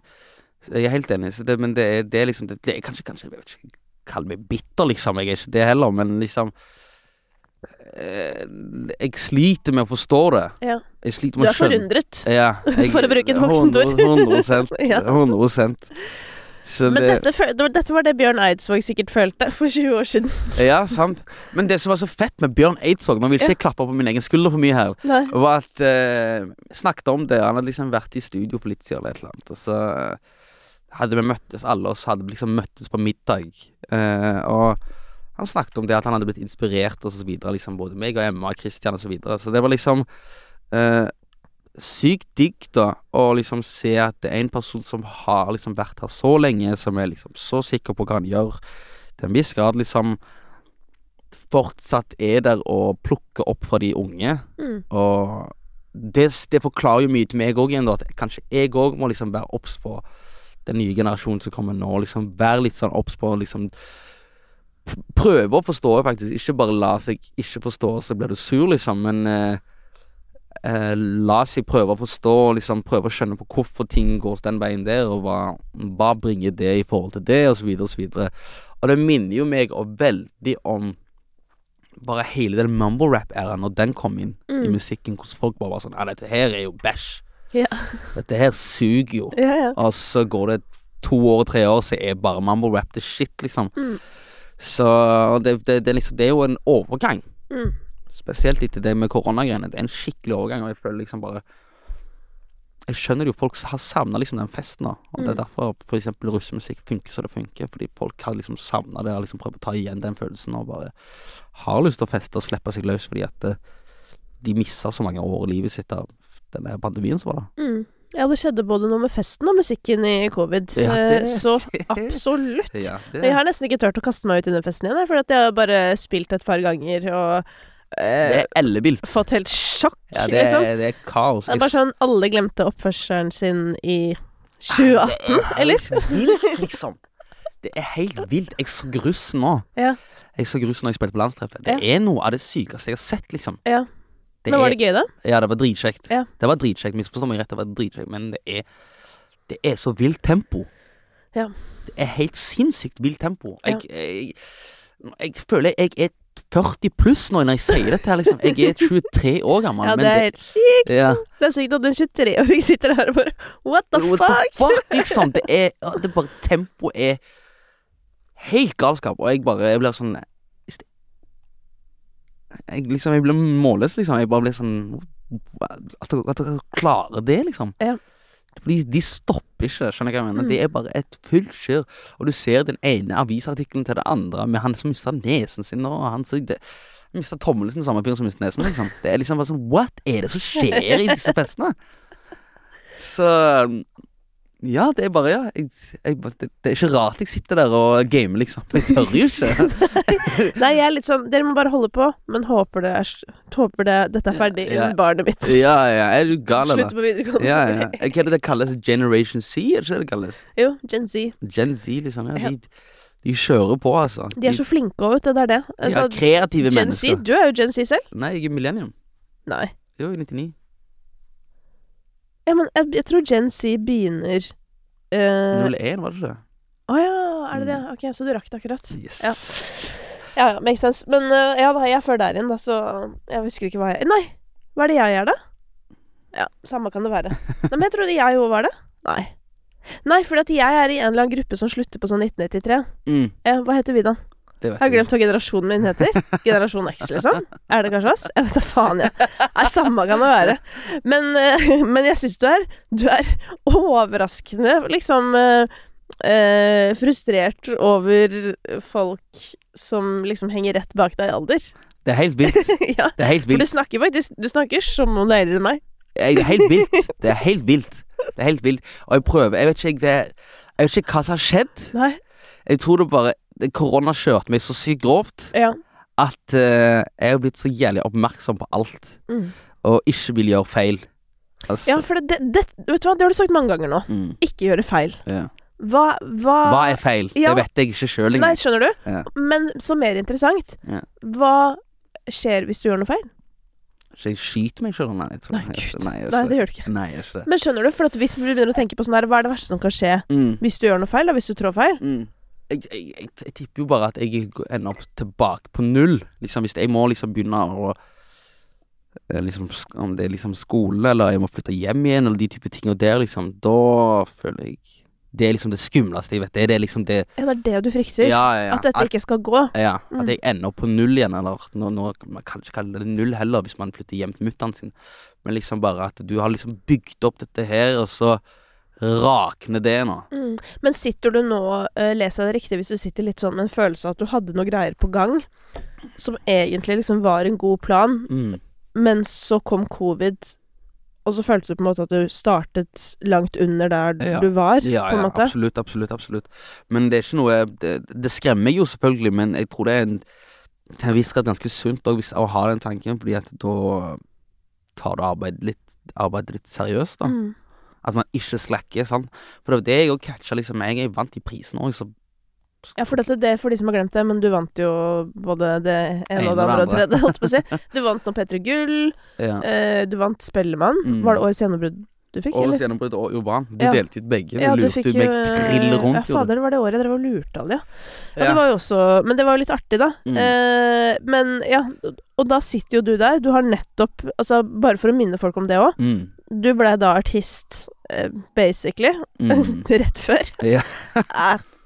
Jeg er helt enig, så det, men det er, det er liksom det, det er kanskje, kanskje Jeg vet ikke, kall meg bitter, liksom. Jeg er ikke det heller, men liksom eh, Jeg sliter med å forstå det. Ja. Jeg sliter Du med er å skjønne forundret. Ja, jeg, For å bruke et voksent ord. 100, Ja. 100 Så Men det, dette, var, dette var det Bjørn Eidsvåg sikkert følte for 20 år siden. Ja, sant. Men det som var så fett med Bjørn Eidsvåg Nå vil jeg ikke ja. klappe på min egen skulder for mye her. Nei. var at eh, Snakket om det. Han hadde liksom vært i studio for litt siden eller et eller annet. Og så eh, hadde vi møttes, alle oss hadde liksom møttes på middag. Eh, og han snakket om det at han hadde blitt inspirert og så videre. Liksom, både meg og Emma og Christian og så videre. Så det var liksom eh, sykt digg, da, å liksom se at det er en person som har liksom vært her så lenge, som er liksom så sikker på hva han gjør, til en viss grad liksom fortsatt er der og plukker opp fra de unge. Mm. Og det, det forklarer jo mye til meg òg igjen, da, at kanskje jeg òg må liksom være obs på den nye generasjonen som kommer nå. Liksom være litt sånn obs på liksom Prøve å forstå, faktisk. Ikke bare la seg ikke forstå, så blir du sur, liksom. Men eh, eh, la seg prøve å forstå, liksom prøve å skjønne på hvorfor ting går den veien der, og hva, hva bringer det i forhold til det, og så videre og. Og det minner jo meg og veldig om bare hele den mumble rap-æraen, når den kom inn i Mm. musikken, hvordan folk bare var sånn Ja, dette her er jo bæsj. Ja. Dette her suger jo. Ja, ja. Og så går det to år, tre år, så er bare mumble rap det shit, liksom. Mm. Så det, det, det, liksom, det er jo en overgang. Mm. Spesielt etter det med koronagreiene. Det er en skikkelig overgang, og jeg føler liksom bare Jeg skjønner jo folk har savna liksom den festen, da. Og det er Mm. derfor for eksempel russemusikk funker som det funker. Fordi folk har liksom savna det, og liksom prøvd å ta igjen den følelsen, og bare har lyst til å feste og slippe seg løs fordi at eh, de missa så mange år i livet sitt av denne pandemien som var da. Mm. Ja, det skjedde både noe med festen og musikken i covid. Ja, det- eh, så absolutt. Ja, Jeg har nesten ikke turt å kaste meg ut i den festen igjen, for jeg har bare spilt et par ganger og det er ellevilt. fått helt sjokk, Ja, det, liksom. det er kaos. Det er bare sånn alle glemte oppførselen sin i 2018, eller? vilt, liksom. Det er helt vilt. Jeg så gruss nå. Ja. Jeg så gruss når jeg spilte på landstreffet. Det Ja. er noe av det sykeste jeg har sett, liksom. Ja. Men var det gøy, da? Ja, det var dritkjekt. Det var dritkjekt, misforstå meg rett, det var dritkjekt, men det er Det er så vilt tempo. Ja. Det er helt sinnssykt vilt tempo. Ja. Jeg, jeg, jeg føler jeg er 40 pluss nå når jeg sier dette her, liksom. Jeg er 23 år gammel, Ja, men det er helt sykt. ja. Det er sykt at en 23-åring sitter her og bare What the What fuck? the fuck, liksom. Det er Det er bare Tempoet er helt galskap, og jeg bare Jeg blir sånn Jeg liksom Jeg blir målløs, liksom. Jeg bare blir sånn at dere klarer det, liksom. Ja. Fordi de stopper ikke, skjønner jeg hva jeg mener. Mm. Det er bare et fullt kjør. Og du ser den ene avisartikkelen til det andre, med han som mista nesen sin, og han som mista tommelen sin, samme fyr som mista nesen, liksom. Det er liksom bare sånn What er det som skjer i disse festene? Så Ja, det er bare Ja. Jeg, jeg, det, det er ikke rart jeg sitter der og gamer, liksom. Jeg tør jo ikke. Nei, jeg er litt sånn Dere må bare holde på, men håper det er Håper det, dette er ferdig Ja. innen barnet mitt Ja, ja. Er du gal, eller? slutter på videregående. Ja, ja. Hva er det det kalles? Generation C, er det ikke det det kalles? Jo, Gen Z. Gen Z, liksom. Ja, Ja. de, de kjører på, altså. De er så flinke òg, vet du. Det er det. de Altså, er kreative Gen mennesker. Z, du er jo Gen Z selv. Nei, jeg er millennium. Nei. Jo, i 99. Ja, men jeg, jeg tror Gen Z begynner eh, 01, var det ikke det? Å ja, er det det? Ok, så du rakk det akkurat. Yes. Ja. Ja, ja, makes sense. Men eh, ja da, jeg er før der igjen, da, så jeg husker ikke hva jeg Nei, hva er det jeg gjør, da? Ja, samme kan det være. Nei, men jeg trodde jeg òg var det. Nei. Nei, fordi at jeg er i en eller annen gruppe som slutter på sånn 1993. Mm, Ja, hva heter vi da? Jeg har glemt hva generasjonen min heter. Generasjon X, liksom. Er det kanskje oss? Jeg vet da faen, jeg. Nei, samme kan det være. Men, eh, men jeg syns du er Du er overraskende liksom eh, eh, frustrert over folk som liksom henger rett bak deg i alder. Det er helt vilt. ja, Det er helt for du snakker faktisk Du snakker som om du er eldre enn meg. Det er helt vilt. Det er helt vilt. Det er helt vilt. Og jeg prøver Jeg vet ikke, det, jeg vet ikke hva som har skjedd. Nei. Jeg tror det bare Korona kjørte meg så sykt grovt Ja. at uh, jeg har blitt så jævlig oppmerksom på alt, Mm. og ikke vil gjøre feil. Altså, ja, for det, det, Vet du hva, det har du sagt mange ganger nå. mm, Ikke gjøre feil. ja. Hva, hva, Hva er feil? Ja. Det vet jeg ikke sjøl Nei, engang. skjønner du? Ja. Men så mer interessant. Ja. Hva skjer hvis du gjør noe feil? Så jeg skyter meg sjøl? Nei, Nei. Nei, Nei, det gjør du ikke. Nei, ikke. Men skjønner du, for hvis vi begynner å tenke på sånn her, hva er det verste som kan skje Mm. hvis du gjør noe feil, da? Hvis du trår feil? Mm. Jeg, jeg, jeg, jeg tipper jo bare at jeg ender opp tilbake på null. Liksom Hvis jeg må liksom begynne å eh, liksom, Om det er liksom skole, eller jeg må flytte hjem igjen, eller de type tinga der, liksom, da føler jeg Det er liksom det skumleste jeg vet. Det er det liksom det Ja, det er det du frykter? Ja, ja, ja. At dette At, ikke skal gå? ja, Mm. at jeg ender opp på null igjen, eller nå, nå, Man kan ikke kalle det null heller, hvis man flytter hjem til mutter'n sin, men liksom bare at du har liksom bygd opp dette her, og så rakner det nå. Mm. Men sitter du nå, uh, leser jeg det riktig, hvis du sitter litt sånn med en følelse av at du hadde noe greier på gang, som egentlig liksom var en god plan, Mm. men så kom covid, og så følte du på en måte at du startet langt under der Ja. du var, Ja, ja, absolutt, absolutt, absolutt. Men det er ikke noe Det, det skremmer jo selvfølgelig, men jeg tror det er en til en viss grad ganske sunt å ha den tanken, fordi at da tar du arbeidet litt, arbeidet litt seriøst, da. Mm. At man ikke slacker, sant. For det var det jeg òg catcha, liksom. Jeg er vant i prisen òg, så Ja, for dette, det er for de som har glemt det, men du vant jo både det ene Ene og det andre og det tredje, holdt på å si. Du vant nå P3 Gull, ja. eh, du vant Spellemann. Mm. Var det Årets gjennombrudd du fikk, Årets eller? gjennombrudd og Urban. Du Ja. delte ut begge. Ja, du du lurte fikk meg trill rundt. Ja, fader, det var det året jeg drev og lurte alle, ja. Ja, det var jo også Men det var jo litt artig, da. Mm. Eh, men ja, og da sitter jo du der. Du har nettopp Altså, bare for å minne folk om det òg. Mm. Du ble da artist, eh, basically, Mm. rett før. Ja.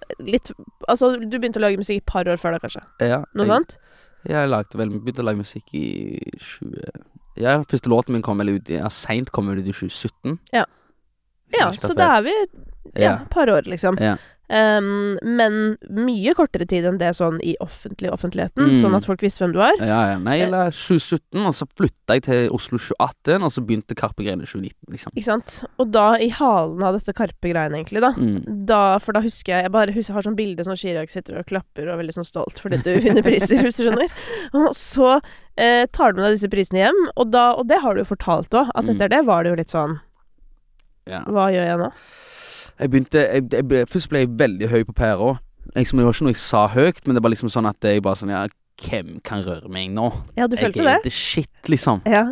Eh, litt Altså, du begynte å lage musikk et par år før da, kanskje? ja. Noe jeg- sånt? Jeg lagde vel, begynte å lage musikk i 20... Ja, første låten min kom vel ut i ja, Seint kom vel ut i 2017. Ja. Ja, så da er vi ja, et par år, liksom. Ja. Ehm, men mye kortere tid enn det sånn i offentlig offentligheten, Mm. sånn at folk visste hvem du var. Ja, ja. Nei, eller 2017, og så flytta jeg til Oslo 2018, og så begynte Karpe-greiene i 2019, liksom. Ikke sant? Og da, i halen av dette Karpe-greiene, egentlig, da. Mm. Da, for da husker jeg Jeg bare husker, har sånn bilde sånn Chirag sitter og klapper og er veldig sånn stolt fordi du vinner priser, hvis du skjønner. Og så eh, tar du med deg disse prisene hjem, og da Og det har du jo fortalt òg, at Mm. etter det var det jo litt sånn Ja. Hva gjør jeg nå? Jeg begynte jeg, jeg, ble- Først ble jeg veldig høy på pæra. Liksom, det var ikke noe jeg sa høyt, men det var liksom sånn at jeg bare sånn Ja, hvem kan røre meg nå? Ja, du følte Jeg er det? shit, liksom. Ja.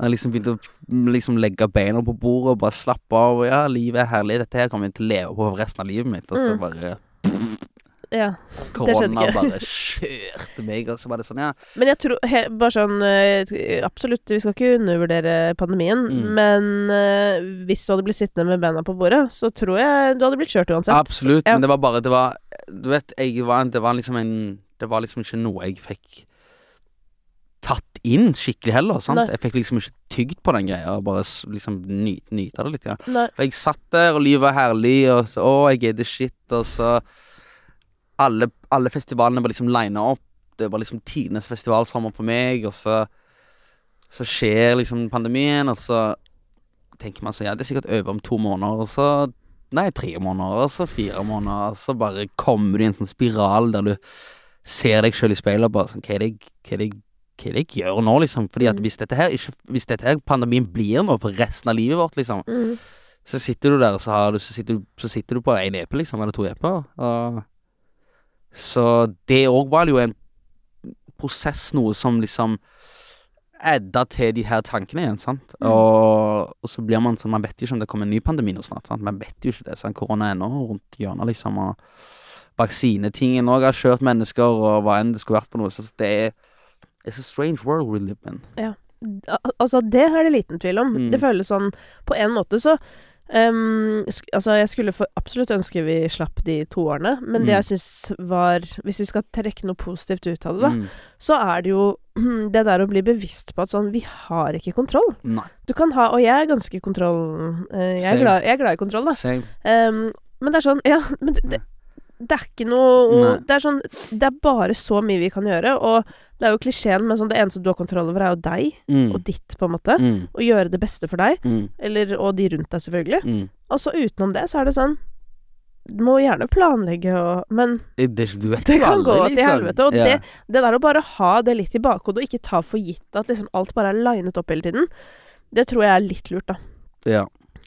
Jeg liksom begynte å liksom legge beina på bordet og bare slappe av. Og ja, livet er herlig. Dette her kommer jeg til å leve på resten av livet mitt. Og så Mm. bare Ja. korona bare kjørte meg, og så var det sånn, ja. Men jeg tror he, Bare sånn eh, Absolutt, vi skal ikke undervurdere pandemien, Mm. men uh, hvis du hadde blitt sittende med beina på bordet, så tror jeg du hadde blitt kjørt uansett. Absolutt, Ja. men det var bare Det var Du vet, jeg var, det var liksom en Det var liksom ikke noe jeg fikk tatt inn skikkelig heller. Sant? Nei. Jeg fikk liksom ikke tygd på den greia, bare liksom nyte, nyte det litt. Ja. For jeg satt der, og livet var herlig, og så Å, jeg er the shit, og så Alle, alle festivalene var liksom lina opp. Det var liksom tidenes festivalsommer for meg, og så Så skjer liksom pandemien, og så tenker man så ja, det er sikkert over om to måneder, og så Nei, tre måneder, og så fire måneder, og så bare kommer du i en sånn spiral der du ser deg sjøl i speilet og bare sånn Hva er det jeg- hva er det jeg gjør nå, liksom? Fordi at Mm. hvis dette her ikke Hvis dette her pandemien blir nå for resten av livet vårt, liksom, Mm. så sitter du der, og så, du, så, sitter, du, så sitter du på én epe, liksom, eller to epler. Og så det òg var jo en prosess, noe som liksom adda til de her tankene igjen, sant. Mm. Og, og så blir man sånn Man vet jo ikke om det kommer en ny pandemi nå snart, sant. Man vet jo ikke det. Sant? Korona er ennå rundt hjørnet, liksom. Og vaksinetingen òg har kjørt mennesker, og hva enn det skulle vært for noe. Så det er It's a strange world we live in. Al- Altså, det er det liten tvil om. Mm. Det føles sånn På en måte så sk Altså, jeg skulle absolutt ønske vi slapp de to årene, men det Mm. jeg syns var Hvis vi skal trekke noe positivt ut av det, da, Mm. så er det jo det der å bli bevisst på at sånn Vi har ikke kontroll. Nei. Du kan ha Og jeg er ganske kontroll... Uh, jeg, er glad, jeg er glad i kontroll, da. Ehm, men det er sånn Ja, men du, det, det er ikke noe. Det er sånn Det er bare så mye vi kan gjøre, og det er jo klisjeen, men sånn det eneste du har kontroll over, er jo deg Mm. og ditt, på en måte. Mm. Og gjøre det beste for deg, Mm. eller, og de rundt deg, selvfølgelig. Mm. Og så utenom det, så er det sånn Du må gjerne planlegge og Men Det, det kan gå til liksom. helvete. Og Ja. det, det der å bare ha det litt i bakhodet, og ikke ta for gitt at liksom alt bare er linet opp hele tiden, det tror jeg er litt lurt, da. Ja.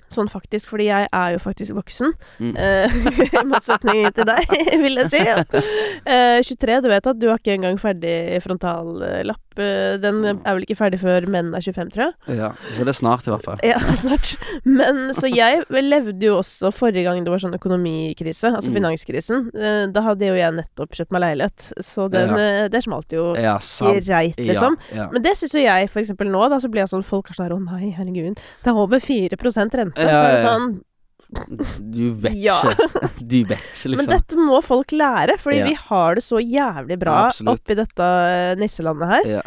Sånn faktisk, fordi jeg er jo faktisk voksen. Mm. Eh, I motsetning til deg, vil jeg si. Eh, 23, du vet at du har ikke engang ferdig frontallapp. Den er vel ikke ferdig før menn er 25, tror jeg. ja. Så det er snart, i hvert fall. Ja, snart. Men så jeg levde jo også forrige gang det var sånn økonomikrise, altså Mm. finanskrisen. Eh, Da hadde jo jeg nettopp kjøpt meg leilighet, så den, Ja. eh, det smalt jo Ja, greit, liksom. Ja. Men det syns jo jeg, for eksempel nå, da, så blir jeg sånn Folk er sånn her, å nei, herregud, det er over 4 rente. Så er det sånn Du vet Ja. ikke. Du vet ikke, Men liksom. dette må folk lære, fordi Ja. vi har det så jævlig bra Ja, oppi dette eh, nisselandet her. Ja.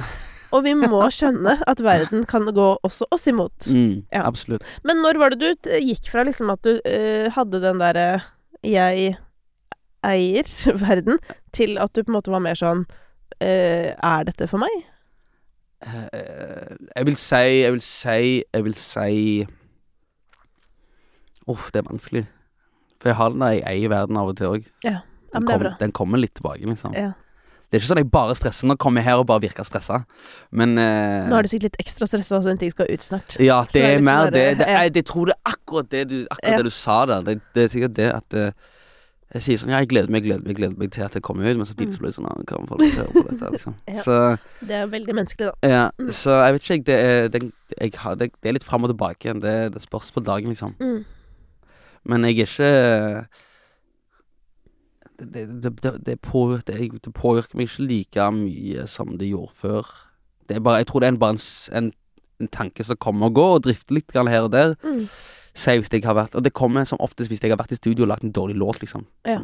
Og vi må skjønne at verden kan gå også oss imot. Mm. Absolutt. Men når var det du gikk fra liksom at du uh, hadde den derre jeg eier verden, til at du på en måte var mer sånn uh, Er dette for meg? Jeg vil si Jeg vil si Jeg vil si Uff, det er vanskelig. For jeg har den der jeg eier verden av og til òg. Ja, Den, men det er kom, bra. den kommer litt tilbake, liksom. Ja. Det er ikke sånn at jeg bare stresser. Nå kommer jeg her og bare virker stressa. Men eh, Nå er du sikkert litt ekstra stressa, så en ting skal ut snart. Ja, det det er litt mer sånn det. der, det ja. jeg, jeg tror det er akkurat det du, akkurat Ja. det du sa der. Det, det er sikkert det at eh, Jeg sier sånn Ja, jeg gleder meg, gleder meg, gleder meg til at det kommer ut, men samtidig så blir det sånn «Ah, Kan folk høre på dette, liksom. Mm. Ja. Så Det er veldig menneskelig, da. Ja, Mm. så jeg vet ikke, jeg. Det er, det, jeg har, det, det er litt fram og tilbake igjen. Det, det spørs på dagen, liksom. Mm. Men jeg er ikke Det, det, det, det, påvirker, det, påvirker meg ikke like mye som det gjorde før. Det er bare, jeg tror det er en, bare en, en, en tanke som kommer og går, og drifter litt her og der. Mm. Si hvis jeg har vært Og det kommer som oftest hvis jeg har vært i studio og lagt en dårlig låt, liksom. Ja.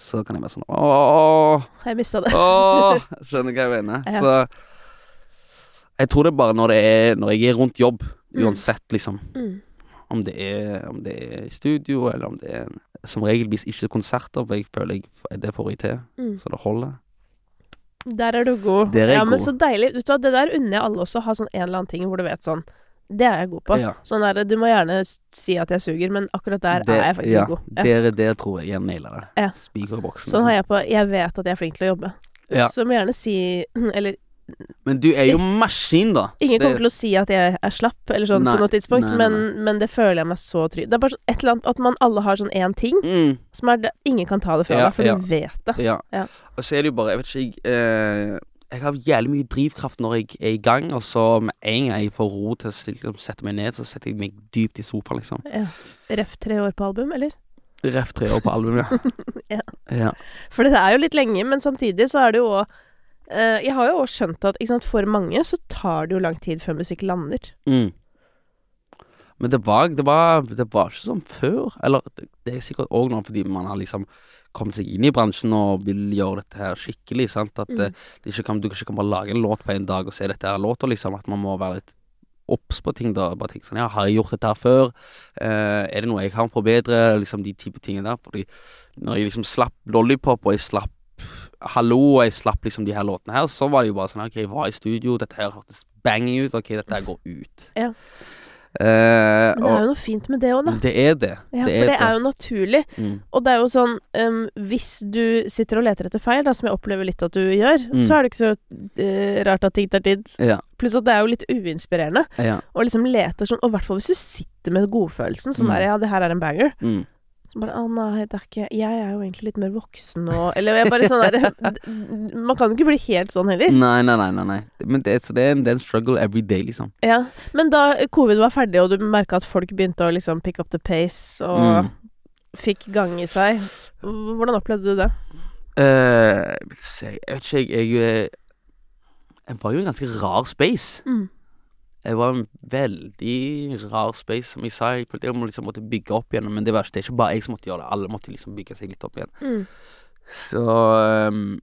Så, så kan jeg være sånn Åh, Jeg mista det. åh Skjønner hva jeg mener. Ja. Så jeg tror det er bare når det er Når jeg er rundt jobb, Mm. uansett, liksom. Mm. Om det er, om det er i studio, eller om det er som regelvis ikke konserter, for jeg føler jeg, det får jeg til, Mm. så det holder. Der er du god. Der er ja, ja, men så deilig. Vet du hva, det der unner jeg alle også, å ha sånn en eller annen ting hvor du vet sånn Det er jeg god på. Ja. Sånn det, Du må gjerne si at jeg suger, men akkurat der Det- er jeg faktisk ja, god. Ja. Der, der tror jeg jeg nailer det. Ja. Spiker i boksen. Sånn har liksom. jeg på Jeg vet at jeg er flink til å jobbe. Ja. Så må gjerne si Eller Men du er jo maskin, da. ingen det- kommer til å si at jeg er slapp, eller sånn Nei, på noe tidspunkt, nei, nei, men, men det føler jeg meg så trygg Det er bare sånn et eller annet At man alle har sånn én ting mm, som er det Ingen kan ta det fra Ja, deg, for ja. du vet det. Ja. Ja. Og så er det jo bare Jeg vet ikke, jeg eh, jeg har jævlig mye drivkraft når jeg er i gang, og så med en gang jeg får ro til å liksom, sette meg ned, så setter jeg meg dypt i sofaen, liksom. Ja. Ref tre år på album, eller? Ref tre år på album, ja. Ja. For det er jo litt lenge, men samtidig så er det jo òg Jeg har jo også skjønt at sant, for mange så tar det jo lang tid før musikk lander. Mm. Men det var, det var, det var ikke sånn før. Eller det, det er sikkert òg nå fordi man har liksom kommet seg inn i bransjen og vil gjøre dette her skikkelig. sant? At Mm. eh, det ikke kan, du kan ikke bare lage en låt på en dag og se dette her låta, liksom. At man må være litt obs på ting. da, bare tenke sånn, ja, Har jeg gjort dette her før? Eh, er det noe jeg kan forbedre? Liksom de type tingene der. Fordi når jeg liksom slapp Lollipop, og jeg slapp Hallo, og jeg slapp liksom de her låtene her, så var det jo bare sånn Ok, jeg var i studio, dette her hørtes banging ut. Ok, dette her går ut. Ja. Uh, Men det er jo noe fint med det òg, da. det er det. Ja, det for det er jo naturlig. Mm. Og det er jo sånn um, Hvis du sitter og leter etter feil, da, som jeg opplever litt at du gjør, Mm. så er det ikke så uh, rart at ting tar tid. Ja. Pluss at det er jo litt uinspirerende Ja. Og liksom leter sånn, og i hvert fall hvis du sitter med godfølelsen, sånn Mm. der Ja, det her er en banger. Mm. Så bare Å nei, det er ikke Jeg er jo egentlig litt mer voksen nå Eller jeg bare sånn der Man kan jo ikke bli helt sånn heller. Nei, nei, nei. nei, nei. Men det, så det, er en, det er en struggle every day, liksom. Ja. Men da covid var ferdig, og du merka at folk begynte å liksom pick up the pace og Mm. fikk gang i seg, hvordan opplevde du det? Uh, jeg vet ikke, jeg Jeg, eh, jeg var jo i en ganske rar space. Mm. Jeg var en veldig rar space, som jeg sa. Jeg følte jeg må liksom måtte bygge opp igjen. Men det, var, det er ikke bare jeg som måtte gjøre det. Alle måtte liksom bygge seg litt opp igjen. Mm. Så um,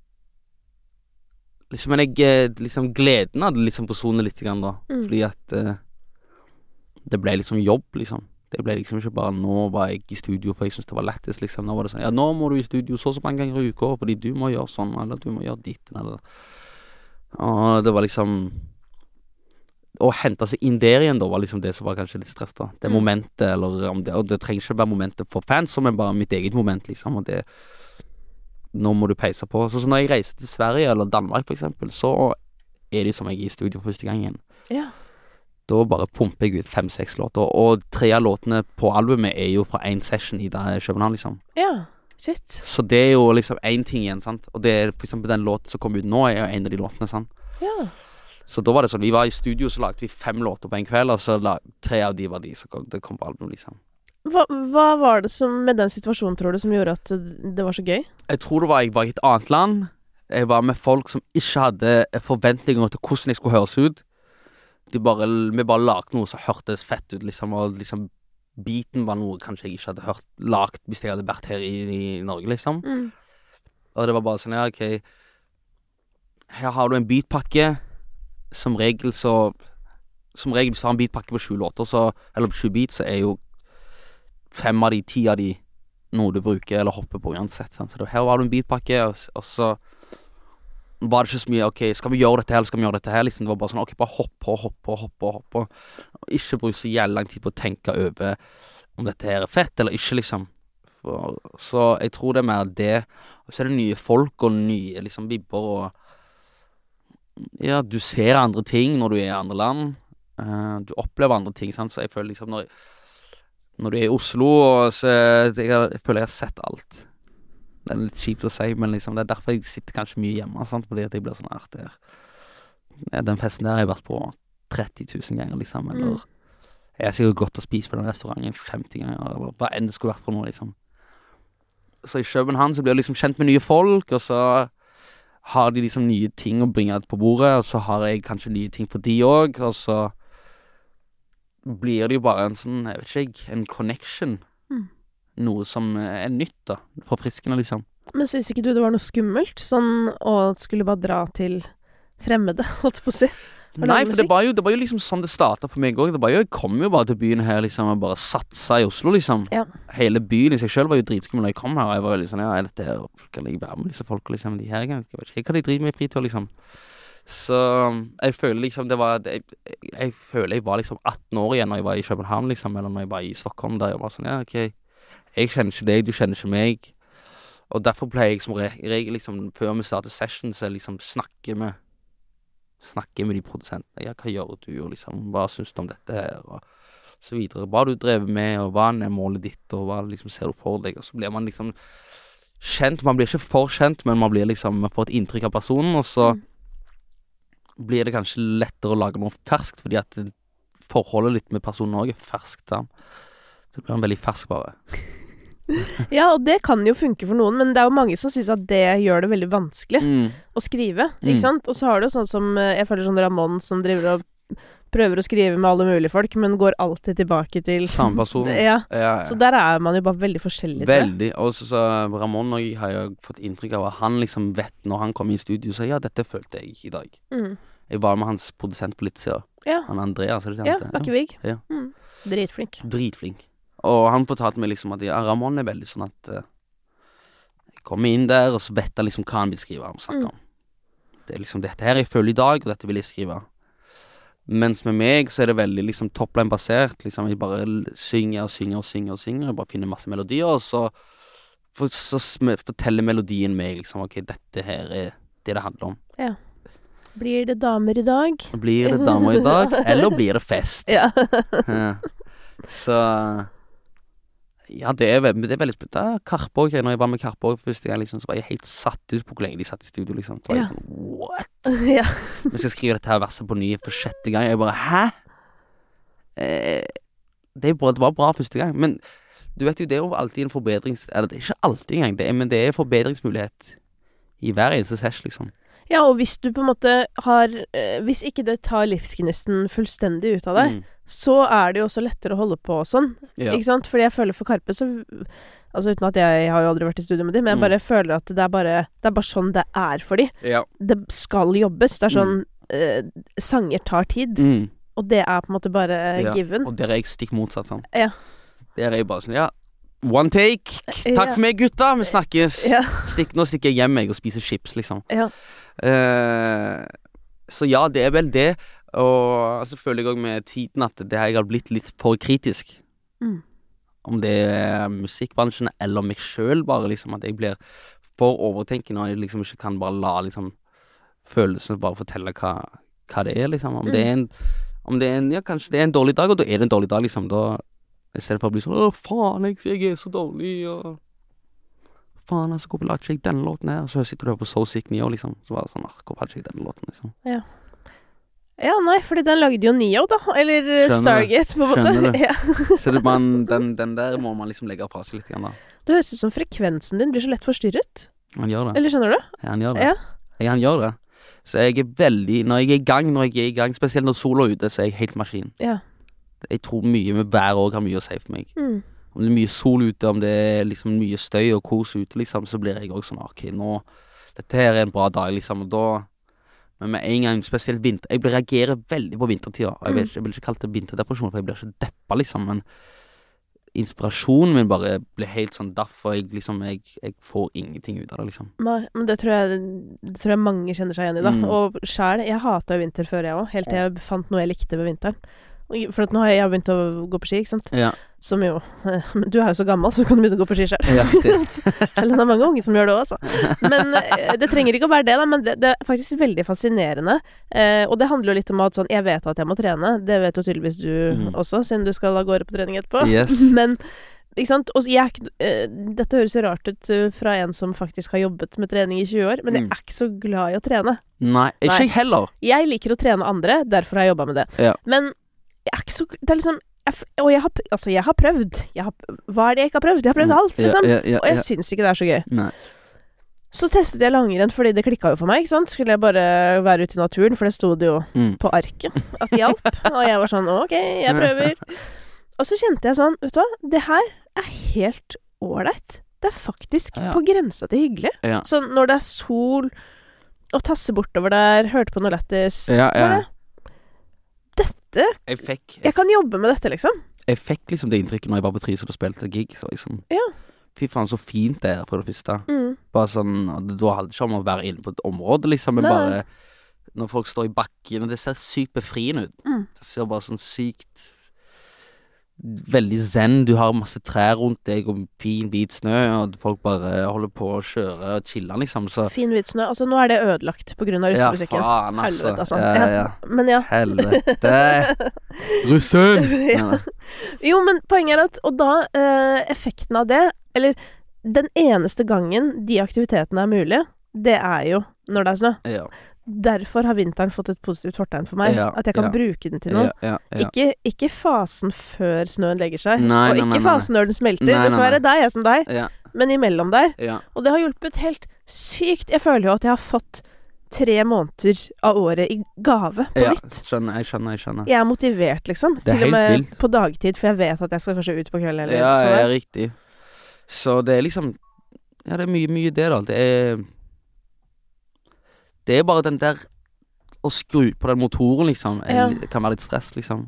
Liksom, men jeg eh, liksom gleden hadde liksom forsvunnet litt, grann, da. Mm. Fordi at uh, det ble liksom jobb, liksom. Det ble liksom ikke bare Nå var jeg i studio for jeg syntes det var lettest, liksom. Nå var det sånn Ja, nå må du i studio så og så mange ganger i uka fordi du må gjøre sånn, eller du må gjøre ditt, eller Og det var liksom Å hente seg inn der igjen, da, var liksom det som var kanskje litt stress, da. Det Mm. momentet, eller om det Og det trenger ikke være momentet for fans, men bare mitt eget moment, liksom. Og det Nå må du peise på. Så, så når jeg reiser til Sverige eller Danmark, for eksempel, så er det som jeg er i studio for første gang igjen. Ja. Da bare pumper jeg ut fem-seks låter, og tre av låtene på albumet er jo fra én session i København, liksom. Ja. Shit. Så det er jo liksom én ting igjen, sant. Og det er for eksempel den låten som kom ut nå, er jo en av de låtene, sant. Ja. Så da var det sånn, vi var i studio, så lagde vi fem låter på en kveld, og så la, tre av de var de som kom, det kom på album, liksom. Hva, hva var det som med den situasjonen, tror du, som gjorde at det, var så gøy? Jeg tror det var jeg var i et annet land. Jeg var med folk som ikke hadde forventninger til hvordan jeg skulle høres ut. De bare, vi bare lagde noe som hørtes fett ut, liksom, og liksom Beaten var noe kanskje jeg ikke hadde hørt lagd hvis jeg hadde vært her i, i Norge, liksom. Mm. Og det var bare sånn, ja, ok Her har du en beatpakke. Som regel så Som regel hvis du har en beatpakke på sju låter, så Eller på sju beats, så er jo fem av de, ti av de noe du bruker eller hopper på uansett. Sant? Så her var det en beatpakke, og, og så var det ikke så mye OK, skal vi gjøre dette her, eller skal vi gjøre dette her? Liksom, det var bare sånn OK, bare hopp på, hopp på, hopp på. Hopp på. Og ikke bruk så jævlig lang tid på å tenke over om dette her er fett eller ikke, liksom. For, så jeg tror det er mer det. Og så er det nye folk og nye liksom vibber og Ja, du ser andre ting når du er i andre land. Uh, du opplever andre ting, sant. Så jeg føler liksom når Når du er i Oslo så jeg, jeg føler jeg har sett alt. Det er litt kjipt å si, men liksom det er derfor jeg sitter kanskje mye hjemme. Sant? Fordi at jeg blir sånn her der. Ja, Den festen der har jeg vært på 30 000 ganger, liksom. Eller Mm. jeg har sikkert gått og spist på den restauranten 50 ganger, eller hva enn det skulle vært for noe, liksom. Så i København så blir jeg liksom kjent med nye folk, og så har de liksom nye ting å bringe på bordet, og så har jeg kanskje nye ting for de òg, og så blir det jo bare en sånn, jeg vet ikke jeg, en connection. Mm. Noe som er nytt, da. Forfriskende, liksom. Men syns ikke du det var noe skummelt? Sånn å skulle bare dra til fremmede, holdt på å si. Nei, for det var, jo, det var jo liksom sånn det starta for meg òg. Jeg kom jo bare til byen her liksom og bare satsa i Oslo, liksom. Ja. Hele byen i seg sjøl var jo dritskummel da jeg kom her. Og jeg var veldig sånn Ja, er dette her Kan jeg være med disse folka, liksom? De her jeg vet ikke hva de driver med i fritida, liksom. Så jeg føler liksom det var jeg, jeg føler jeg var liksom 18 år igjen når jeg var i København, liksom, eller når jeg var i Stockholm, der jeg var sånn Ja, OK, jeg kjenner ikke deg, du kjenner ikke meg. Og derfor pleier jeg som regel, liksom, før vi starter session, så liksom snakker med Snakke med de produsentene. Ja, hva gjør du, og liksom, hva syns du om dette her, og så videre. Hva har du drevet med, og hva er målet ditt, og hva liksom ser du for deg, og så blir man liksom kjent. Man blir ikke for kjent, men man blir liksom Man får et inntrykk av personen, og så Mm. blir det kanskje lettere å lage noe ferskt, fordi at forholdet litt med personen òg er ferskt. sant? Så blir han veldig fersk, bare. Ja, og det kan jo funke for noen, men det er jo mange som syns at det gjør det veldig vanskelig Mm. å skrive, Mm. ikke sant? Og så har du jo sånn som eh, Jeg føler sånn Ramón som driver og prøver å skrive med alle mulige folk, men går alltid tilbake til Samme person. Ja. Ja, ja. Så der er man jo bare veldig forskjellig. Veldig. Og så, så Ramón og jeg har jo fått inntrykk av at han liksom vet når han kommer i studio, så ja, dette følte jeg i dag. Mm. Jeg var med hans produsent på litt siden. Ja. Han Andreas, er det ja, kjent? Bakkevig. Ja. Mm. Dritflink. Dritflink. Og han fortalte meg liksom at ja, Ramón er veldig sånn at uh, Jeg kommer inn der, og så vet han liksom hva han vil skrive og snakke Mm. om. Det er liksom dette her jeg føler i dag, og dette vil jeg skrive. Mens med meg så er det veldig liksom topline-basert. Liksom Jeg bare synger og synger og synger og synger. Jeg bare finner masse melodier, og så, for, så forteller melodien meg liksom Ok, dette her er det det handler om. Blir det damer i dag? Blir det damer i dag, eller blir det fest? Ja. Ja. Så Ja, det er, det er veldig spennende. Karpe òg. Når jeg var med Karpe første gang, liksom, så var jeg helt satt ut på hvor lenge de satt i studio, liksom. Så var jeg Ja. sånn What? ja. Vi skal skrive dette her verset på ny for sjette gang. Jeg bare Hæ? Eh, det, bra, det var bra første gang, men du vet jo, det er jo alltid en forbedrings... Eller det er ikke alltid engang, det er, men det er forbedringsmulighet i hver eneste sesh, liksom. Ja, og hvis du på en måte har eh, Hvis ikke det tar livsgnisten fullstendig ut av deg, Mm. så er det jo også lettere å holde på og sånn. Ja. Ikke sant? Fordi jeg føler for Karpe så Altså uten at jeg har jo aldri vært i studio med dem, men jeg Mm. bare føler at det er bare Det er bare sånn det er for dem. Ja. Det skal jobbes. Det er sånn eh, Sanger tar tid, Mm. og det er på en måte bare Ja, given. Og der er jeg stikk motsatt, sånn. Ja. Der er jeg bare sånn, ja One take. Takk for meg, gutta. Vi snakkes. Ja. Stikk, nå stikker jeg hjem jeg og spiser chips, liksom. Ja. Eh, så ja, det er vel det. Og så føler jeg òg med tiden at det har jeg har blitt litt for kritisk. Mm. Om det er musikkbransjen eller meg sjøl, bare liksom. At jeg blir for overtenkende og jeg liksom ikke kan bare la liksom følelsene bare fortelle hva, hva det er, liksom. Om det er en Om det er en Ja, kanskje det er en dårlig dag, og da er det en dårlig dag, liksom. Da I stedet for å bli sånn Å, faen, jeg, jeg er så dårlig, og Faen, altså, hvorfor lagde ikke jeg denne låten her? Og så sitter du her på So Sick Neo, liksom. Så bare sånn, ah, hvorfor hadde ikke jeg denne låten, liksom? Ja, Ja, nei, fordi den lagde jo Neo, da. Eller eh, Skjønner Stargate, på en måte. Skjønner du. Ja. Så det, man, den, den der må man liksom legge fra seg litt, igjen, da. Det høres ut som frekvensen din blir så lett forstyrret. Han gjør det. Eller skjønner du? Ja, han gjør det. Ja. Ja, han gjør det. Så jeg er veldig Når jeg er i gang, når jeg er i gang, spesielt når sola er ute, så er jeg helt maskin. Ja. Jeg tror mye med været òg har mye å si for meg. Mm. Om det er mye sol ute, om det er liksom mye støy og kos ute, liksom, så blir jeg òg sånn OK, nå Dette her er en bra dag, liksom, og da Men med en gang, spesielt vinter Jeg blir- reagerer veldig på vintertida. Jeg, vet, jeg vil ikke kalle det vinterdepresjon, for jeg blir ikke deppa, liksom, men inspirasjonen min bare blir helt sånn daff, og jeg liksom jeg, jeg får ingenting ut av det, liksom. Nei, men det tror, jeg, det tror jeg mange kjenner seg igjen i, da. Mm. Og sjæl, jeg hata jo vinter før, jeg òg. Helt til jeg fant noe jeg likte ved vinteren. For nå har jeg, jeg har begynt å gå på ski, ikke sant. Ja, Som jo Men du er jo så gammel, så kan du begynne å gå på ski sjøl. ja Selv om det er mange unge som gjør det òg, altså. Men eh, det trenger ikke å være det, da. Men det, det er faktisk veldig fascinerende. Eh, og det handler jo litt om at sånn Jeg vet at jeg må trene. Det vet jo tydeligvis du Mm. også, siden du skal av gårde på trening etterpå. Yes. Men ikke sant? Og jeg eh, Dette høres jo rart ut eh, fra en som faktisk har jobbet med trening i 20 år, men jeg Mm. er ikke så glad i å trene. Nei, ikke jeg heller. Jeg liker å trene andre, derfor har jeg jobba med det. Ja. Men jeg er ikke så Det er liksom jeg, Og jeg har, altså, jeg har prøvd. Jeg har, hva er det jeg ikke har prøvd? Jeg har prøvd alt, liksom. Mm. Ja, ja, ja, Og jeg syns ikke det er så gøy. Nei. Så testet jeg langrenn fordi det klikka jo for meg. ikke sant? Skulle jeg bare være ute i naturen, for det sto det jo Mm. på arket at det hjalp. og jeg var sånn ok, jeg prøver. Og så kjente jeg sånn, vet du hva, det her er helt ålreit. Det er faktisk Ja. på grensa til hyggelig. Ja. Så når det er sol, og tasse bortover der, hørte på noe lættis Ja, ja. Dette Jeg fikk, Jeg kan jobbe med dette, liksom. jeg fikk liksom det inntrykket når jeg var på Trysil og spilte gig. Så liksom Ja. Fy faen, så fint det er, for det første. Mm. Bare sånn Da handler det ikke om å være inne på et område, liksom, men Nei. bare Når folk står i bakken, og det ser sykt befriende ut. Mm. Det ser bare sånn sykt Veldig zen. Du har masse trær rundt deg og fin, hvit snø, og folk bare holder på å kjøre og chille, liksom. Så Fin hvit snø. Altså, nå er det ødelagt på grunn av Ja, faen, altså. Helvete, altså. Ja, ja, ja. Men ja. Helvete. Russen! Ja. Jo, men poenget er at Og da eh, Effekten av det, eller den eneste gangen de aktivitetene er mulige, det er jo når det er snø. Ja. Derfor har vinteren fått et positivt fortegn for meg. Ja, at jeg kan ja. bruke den til noe. Ja. Ikke, ikke fasen før snøen legger seg, Nei, og nei, ikke nei, fasen når den smelter. Dessverre, der er jeg som deg, men imellom der. Og det har hjulpet helt sykt. Jeg føler jo at jeg har fått tre måneder av året i gave på ja. nytt. Skjønner, jeg skjønner, jeg skjønner. Jeg er motivert, liksom. Det er Til og med helt på dagtid, for jeg vet at jeg skal kanskje ut på kvelden eller Ja, sånn. ja, riktig. Så det er liksom Ja, det er mye, mye det, da. Det er Det er bare den der Å skru på den motoren, liksom, er, Ja. kan være litt stress, liksom.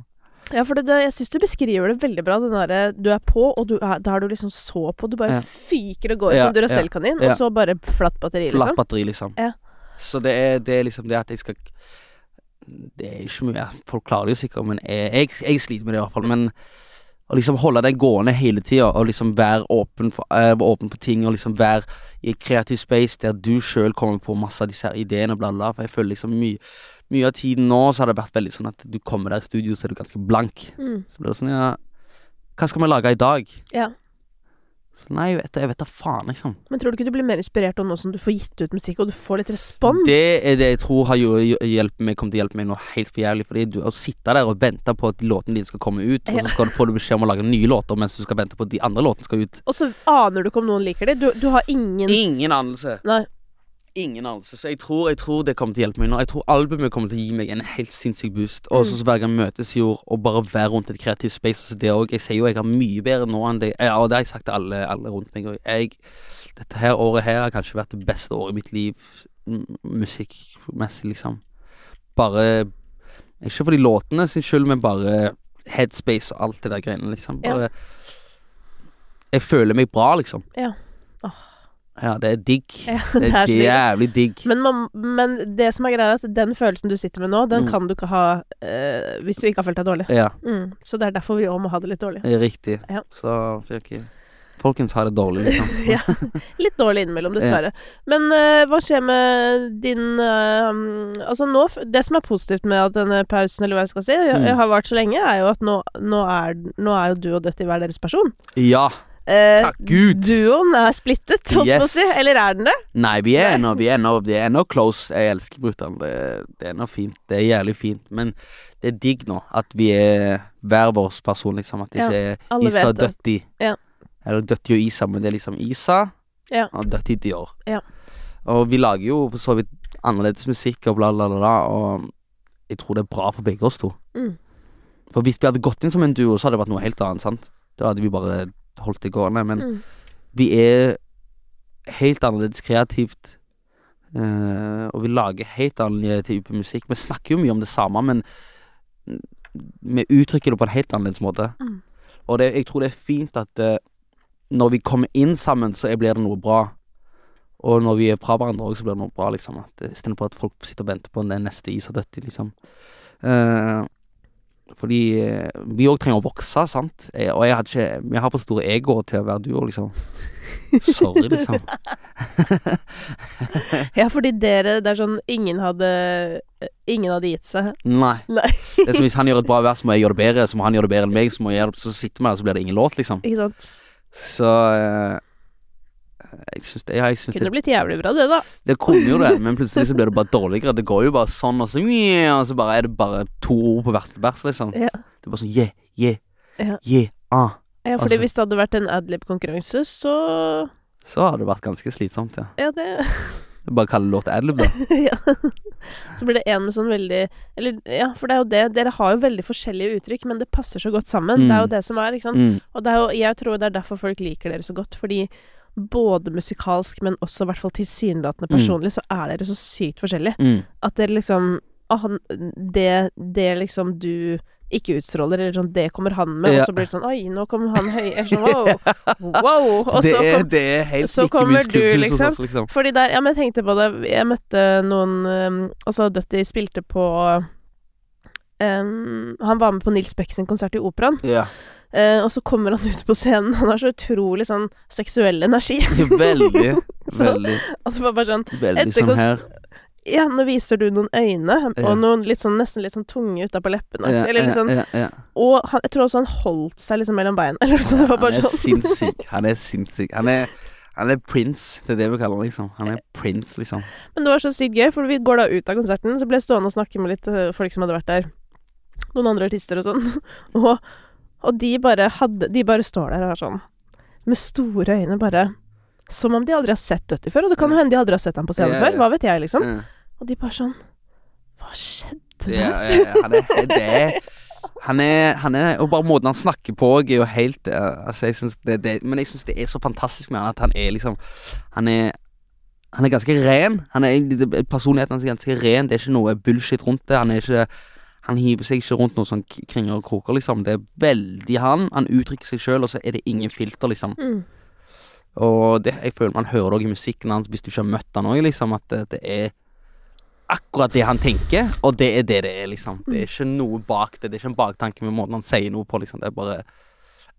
Ja, for det, det, jeg syns du beskriver det veldig bra. Den derre du er på, og du er, da er du liksom så på. Du bare Ja. fyker og går Ja, som Duracell-kanin, ja. og så bare flatt batteri, Flatt liksom. batteri, liksom. Ja. Så det er, det er liksom det at jeg skal Det er ikke mye Folk klarer det jo sikkert, men jeg, jeg, jeg sliter med det i hvert fall. Men å liksom holde deg gående hele tida, og liksom være åpen for, uh, åpen på ting, og liksom være i et kreativ space der du sjøl kommer på masse av disse her ideene, bla, bla. For jeg føler liksom mye Mye av tiden nå så har det vært veldig sånn at du kommer der i studio, så er du ganske blank. Mm. Så blir det sånn, ja Hva skal vi lage i dag? Ja. Så nei, jeg vet, jeg vet da faen, liksom. Men tror du ikke du blir mer inspirert nå som du får gitt ut musikk, og du får litt respons? Det er det jeg tror har hjulpet meg, kommer til å hjelpe meg noe helt for jævlig. Fordi du, å sitte der og vente på at låten låtene dine skal komme ut, og så skal du få beskjed om å lage nye låter mens du skal vente på at de andre låtene skal ut. Og så aner du ikke om noen liker det. Du, du har ingen Ingen anelse. Nei. Ingen anelse. Så jeg tror, jeg tror det kommer til å hjelpe meg nå. Jeg tror albumet kommer til å gi meg en helt sinnssyk boost. Og så Mm. hver gang møtes i jord, og bare være rundt et kreativt space. Så det også, Jeg sier jo jeg har mye bedre nå enn det Ja, og det har jeg sagt til alle, alle rundt meg. Jeg, dette her året her har kanskje vært det beste året i mitt liv musikkmessig, liksom. Bare Ikke for de låtene sin skyld, men bare headspace og alt det der greiene, liksom. Ja. Jeg føler meg bra, liksom. Ja. Åh. Ja, det er digg. Ja, Det det er er så digg. jævlig digg. Men, man, men det som er greia, er at den følelsen du sitter med nå, den Mm. kan du ikke ha eh, hvis du ikke har følt deg dårlig. Ja, Mm. Så det er derfor vi òg må ha det litt dårlig. riktig. Ja. Så får Folkens har det dårlig, liksom. ja. Litt dårlig innimellom, dessverre. Men uh, hva skjer med din uh, Altså nå Det som er positivt med at denne pausen, eller hva jeg skal si, Mm. har vart så lenge, er jo at nå, nå, er, nå er jo du og Dødt i hver deres person. Ja. Eh, Takk Gud. Duoen er splittet, holdt på å si. Eller er den det? Nei, vi er ennå Vi er vi er ennå close. Jeg elsker brutter'n. Det, det er ennå fint. Det er jævlig fint. Men det er digg nå at vi er hver vår person, liksom. At det Ja, ikke er Isa og. Døtti. Ja. Eller Døtti og Isa, men det er liksom Isa Ja. og Døtti Dior. Ja. Og vi lager jo for så vidt annerledes musikk og bla, bla, bla, bla. Og jeg tror det er bra for begge oss to. Mm. For hvis vi hadde gått inn som en duo, så hadde det vært noe helt annet, sant. Da hadde vi bare holdt det gående. Men Mm. vi er helt annerledes kreativt. Uh, og vi lager helt annen type musikk. Vi snakker jo mye om det samme, men vi uttrykker det på en helt annerledes måte. Mm. Og det, jeg tror det er fint at uh, når vi kommer inn sammen, så blir det noe bra. Og når vi er fra hverandre òg, så blir det noe bra, liksom. Eh, Istedenfor at folk sitter og venter på den neste Isa Døtti, liksom. Eh, fordi eh, vi òg trenger å vokse, sant. Og jeg hadde ikke Vi har for store egoer til å være duo, liksom. Sorry, liksom. Ja, fordi dere Det er sånn Ingen hadde Ingen hadde gitt seg. Nei. Nei. Det er som hvis han gjør et bra vers, må jeg gjøre det bedre. Så må han gjøre det bedre enn meg, så må jeg Så sitter vi der, så blir det ingen låt, liksom. Ikke sant? Så eh, Jeg syns det, ja, synes Kunne det blitt jævlig bra, det, da. Det kunne jo det, men plutselig så blir det bare dårligere. Det går jo bare sånn, og så, og så bare er det bare to ord på hvert vers, liksom. Ja. Det er bare sånn yeah, yeah, Ja. yeah, ah. Ja, fordi Altså- hvis det hadde vært en adlib-konkurranse, så Så hadde det vært ganske slitsomt, ja. Ja, det Bare kalle låt adlib, da. ja. Så blir det en med sånn veldig Eller ja, for det er jo det. Dere har jo veldig forskjellige uttrykk, men det passer så godt sammen. Det er jo Mm. det som er, ikke sant. Mm. Og det er jo, jeg tror det er derfor folk liker dere så godt, fordi både musikalsk, men også i hvert fall tilsynelatende Mm. personlig, så er dere så sykt forskjellige. Mm. At dere liksom ah, det, det liksom du ikke utstråler, eller sånn Det kommer han med, Ja. og så blir det sånn Oi, nå kommer han høy Jeg er sånn wow. Wow. Og det, så kom, det er helt så kommer du, liksom. oss, liksom. Fordi der Ja, men jeg tenkte på det. Jeg møtte noen um, Altså, Dutty spilte på um, Han var med på Nils Beck sin konsert i Operaen. Ja. Eh, og så kommer han ut på scenen. Han har så utrolig sånn seksuell energi. Veldig, Så- veldig, At det var bare sånn veldig sånn her. Ja, nå viser du noen øyne, Ja. og noen litt sånn, nesten litt sånn tunge utapå leppene. Ja, eller sånn ja, ja. Og han, jeg tror også han holdt seg liksom mellom beina. Eller så det var Han er sånn sinnssyk. Han er sinnssyk. Han er, Han er Prince. Det er det vi kaller han, liksom. Han er Prince, liksom. Men det var så sykt gøy, for vi går da ut av konserten, så ble jeg stående og snakke med litt eh, folk som hadde vært der. Noen andre artister og sånn. og, og de bare hadde De bare står der og er sånn med store øyne, bare Som om de aldri har sett Døtti før. Og det kan jo hende de aldri har sett ham på scenen Ja, ja. før. Hva vet jeg, liksom. Og de bare sånn Hva skjedde der? han er det han er, han er Og bare måten han snakker på er jo helt eh, altså jeg synes det, det, Men jeg syns det er så fantastisk med han at han er liksom Han er Han er ganske ren. Han er, personligheten hans er ganske ren. Det er ikke noe bullshit rundt det. Han er ikke Han hiver seg ikke rundt noen sånn kringer og kroker, liksom. Det er veldig han. Han uttrykker seg sjøl, og så er det ingen filter, liksom. Mm. Og det, jeg føler man hører det også i musikken hans hvis du ikke har møtt han òg, liksom. At det, det er akkurat det han tenker, og det er det det er, liksom. Det er ikke noe bak det. Det er ikke en baktanke med måten han sier noe på, liksom. Det er bare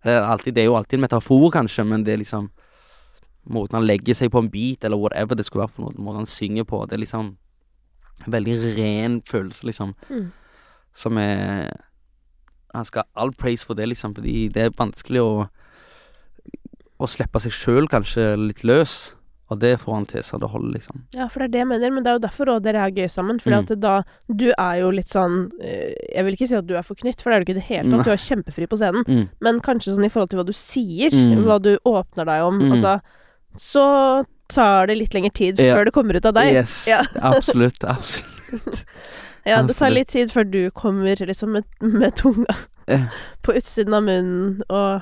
det er, alltid, det er jo alltid en metafor, kanskje, men det er liksom Måten han legger seg på en beat, eller whatever det skulle være for noe, måten han synger på, det er liksom en veldig ren følelse, liksom. Mm. Som er Han skal ha all praise for det, liksom, fordi det er vanskelig å Å slippe seg sjøl kanskje litt løs. Og det får han til så det holder, liksom. Ja, for det er det jeg mener, men det er jo derfor òg dere er gøy sammen. Fordi Mm. da Du er jo litt sånn eh, Jeg vil ikke si at du er forknytt, for det er du ikke i det hele tatt. Du er kjempefri på scenen. Mm. Men kanskje sånn i forhold til hva du sier, Mm. hva du åpner deg om, Mm. altså Så tar det litt lengre tid Ja. før det kommer ut av deg. Yes. Ja. Absolutt. Absolutt. Ja, det tar litt tid før du kommer liksom med, med tunga på utsiden av munnen og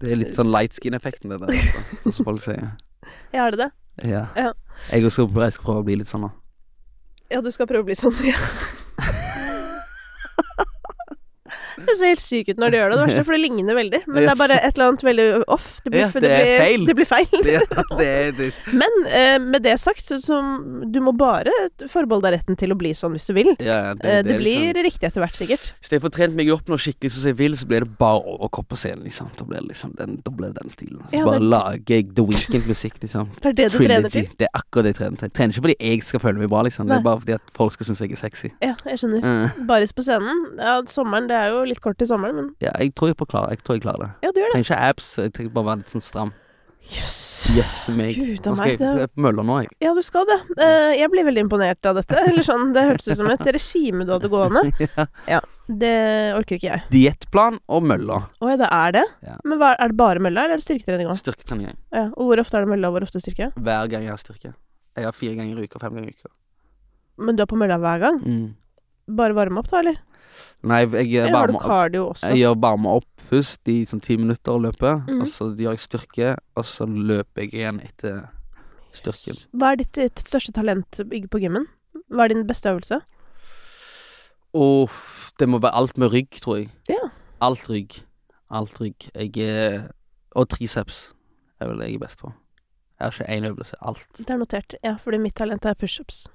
Det er litt sånn light skin-effekten, det der, altså, sånn som folk sier. Ja, er det det? Ja. Ja. Jeg, også skal, jeg skal prøve å bli litt sånn, da. Ja, du skal prøve å bli sånn, ja. Du ser helt syk ut når du gjør det. Det verste er for det ligner veldig. Men det er bare et eller annet veldig off. Det blir, Ja, det det blir, feil. Det blir feil. Det, det, det. Men eh, med det sagt, så Du må bare forbeholde deg retten til å bli sånn hvis du vil. Ja, ja, Eh, det er blir liksom, riktig etter hvert, sikkert. Hvis jeg får trent meg opp noe skikkelig som jeg vil, så blir det bare overkropp på scenen, liksom. Da blir det liksom den, blir den stilen. Så Ja, bare lager jeg The Weekend-musikk, liksom. Det er det du trener til. Det er akkurat det jeg trener til. Jeg trener ikke fordi jeg skal føle meg bra, liksom. Det er bare fordi at folk skal synes jeg er sexy. Ja, jeg skjønner. Mm. Baris på scenen. Ja, sommeren Det er jo litt kort til sommeren, men ja, jeg tror jeg, får jeg tror jeg klarer det. ja, du gjør det. Trenger ikke abs, jeg trenger bare være litt sånn stram. Jøss. Yes, meg. Gud Nå a meg. jeg, skal jeg på mølla nå, jeg. ja, du skal det. Uh, jeg blir veldig imponert av dette. Eller sånn, Det hørtes ut som et regime du hadde gående. ja. Det orker ikke jeg. Diettplan og mølla. Å ja, det er det? Ja. Men hva, er det bare mølla, eller er det styrketrening òg? Styrketrening. Ja. Og hvor ofte er det mølla, og hvor ofte styrke? Hver gang jeg har styrke. Jeg har fire ganger i uka, fem ganger i uka. Men du er på mølla hver gang? Mm. Bare varme opp, da, eller? Nei, jeg Eller har du varmer opp også? Jeg gjør varme opp først i sånn ti minutter og løper. Mhm. Og så gjør jeg styrke, og så løper jeg igjen etter styrken. Hva er ditt, ditt største talent på gymmen? Hva er din beste øvelse? Uff, det må være alt med rygg, tror jeg. Ja. Alt rygg. Alt rygg. Jeg er Og triceps er vel det jeg er best på. Jeg har ikke én øvelse. Alt. Det er notert. Ja, fordi mitt talent er pushups.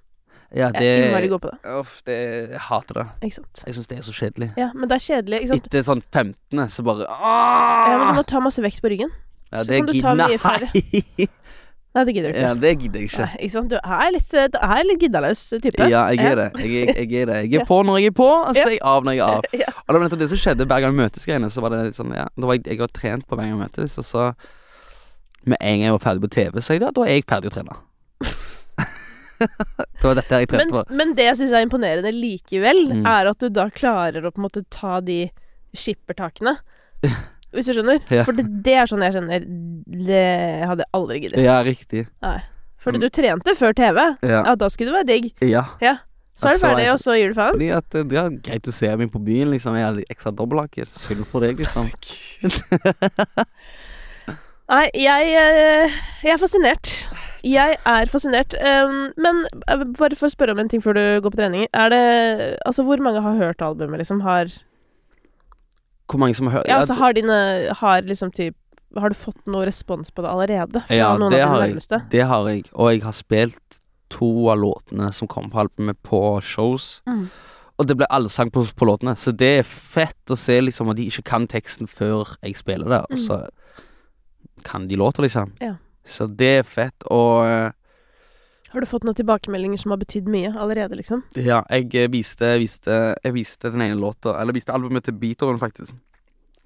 Ja, Jeg er innmari det god på det. Uff, det Jeg hater det. Ikke sant. Jeg syns det er så kjedelig. Ja, men det er kjedelig, ikke sant. Etter sånn 15. så bare Ja, men du må ta masse vekt på ryggen. Ja, så det kan du ta mye færre. Nei! Det gidder du ikke. Ja, det gidder jeg ikke. Nei, ikke sant. Du er litt, du er litt giddaløs type. Ja, jeg er det. Jeg, er- jeg er det. Jeg er på når jeg er på, og så er jeg av når jeg er av. Og det var nettopp det som skjedde hver gang vi møtes greiene. Så var det litt sånn, ja Da var jeg, jeg var trent på hver gang møtes, og så Med en gang jeg var ferdig på TV, så jeg da, da er jeg ferdig å trene. det var dette jeg tenkte Men, på. men det jeg syns er imponerende likevel, Mm. er at du da klarer å på en måte ta de skippertakene. Hvis du skjønner? Ja. For det, det er sånn jeg kjenner Det hadde jeg aldri giddet. Ja, riktig. Nei. Fordi du trente før TV. Ja. Ja, da skulle du være digg. ja. Så er du ferdig, og så gir du faen. Fordi at eh, ja, greit å se meg på byen, liksom. Jeg har litt ekstra dobbelthake. Synd for deg, liksom. Nei, jeg, eh, jeg er fascinert. Jeg er fascinert. Um, men eh, bare for å spørre om en ting før du går på trening. Er det Altså, hvor mange har hørt albumet, liksom? Har Hvor mange som har hørt Ja, altså, har dine Har liksom typ Har du fått noe respons på det allerede? Ja, det har jeg. Det har jeg. Og jeg har spilt to av låtene som kom på albumet, på shows. Mm. Og det ble allsang på, på låtene, så det er fett å se liksom at de ikke kan teksten før jeg spiller det, og så kan de låta, liksom. Ja. Så det er fett, og eh, Har du fått noen tilbakemeldinger som har betydd mye allerede, liksom? ja, jeg eh, viste, viste Jeg viste den ene låta Eller viste albumet til Beethoven, faktisk.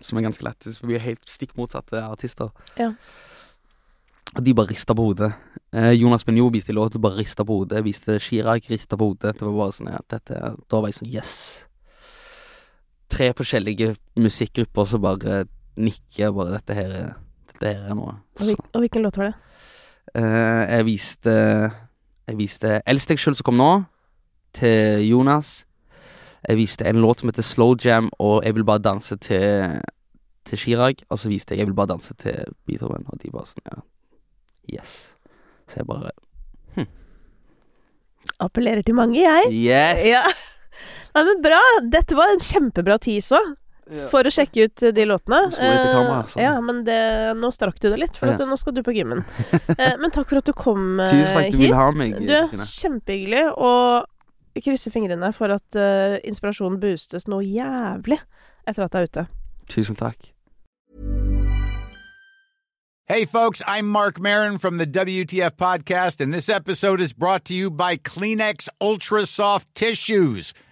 Som er ganske lættis, for vi er helt stikk motsatte artister. Ja. Og de bare rista på hodet. Eh, Jonas Benjo viste til bare rista på hodet. Viste Chirag rista på hodet. Det var bare sånn ja, dette, Da var jeg sånn yes. Tre forskjellige musikkgrupper som bare nikker. Bare dette her, er- dette her er noe. Og, og hvilken låt var det? Uh, jeg viste Jeg viste Elsk deg sjøl som kom nå, til Jonas. Jeg viste en låt som heter Slow Jam, og Jeg vil bare danse til Til Chirag. Og så viste jeg Jeg vil bare danse til Beethoven, og de bare sånn, ja. Yes. Så jeg bare Appellerer til mange, jeg. Yes! Ja. Nei, men bra. Dette var en kjempebra tease òg. For å sjekke ut de låtene. Kamera, sånn. ja, men det, nå strakk du det litt, for Ja. at nå skal du på gymmen. Eh, men takk for at du kom eh, Tusen takk, du hit. ha meg, Du, er kjempehyggelig. Og vi krysser fingrene for at uh, inspirasjonen boostes noe jævlig etter at det er ute. Tusen takk. Hey, folks, I'm Mark Marin from the WTF Podcast, and this episode is brought to you by Kleenex Ultra Soft Tissues,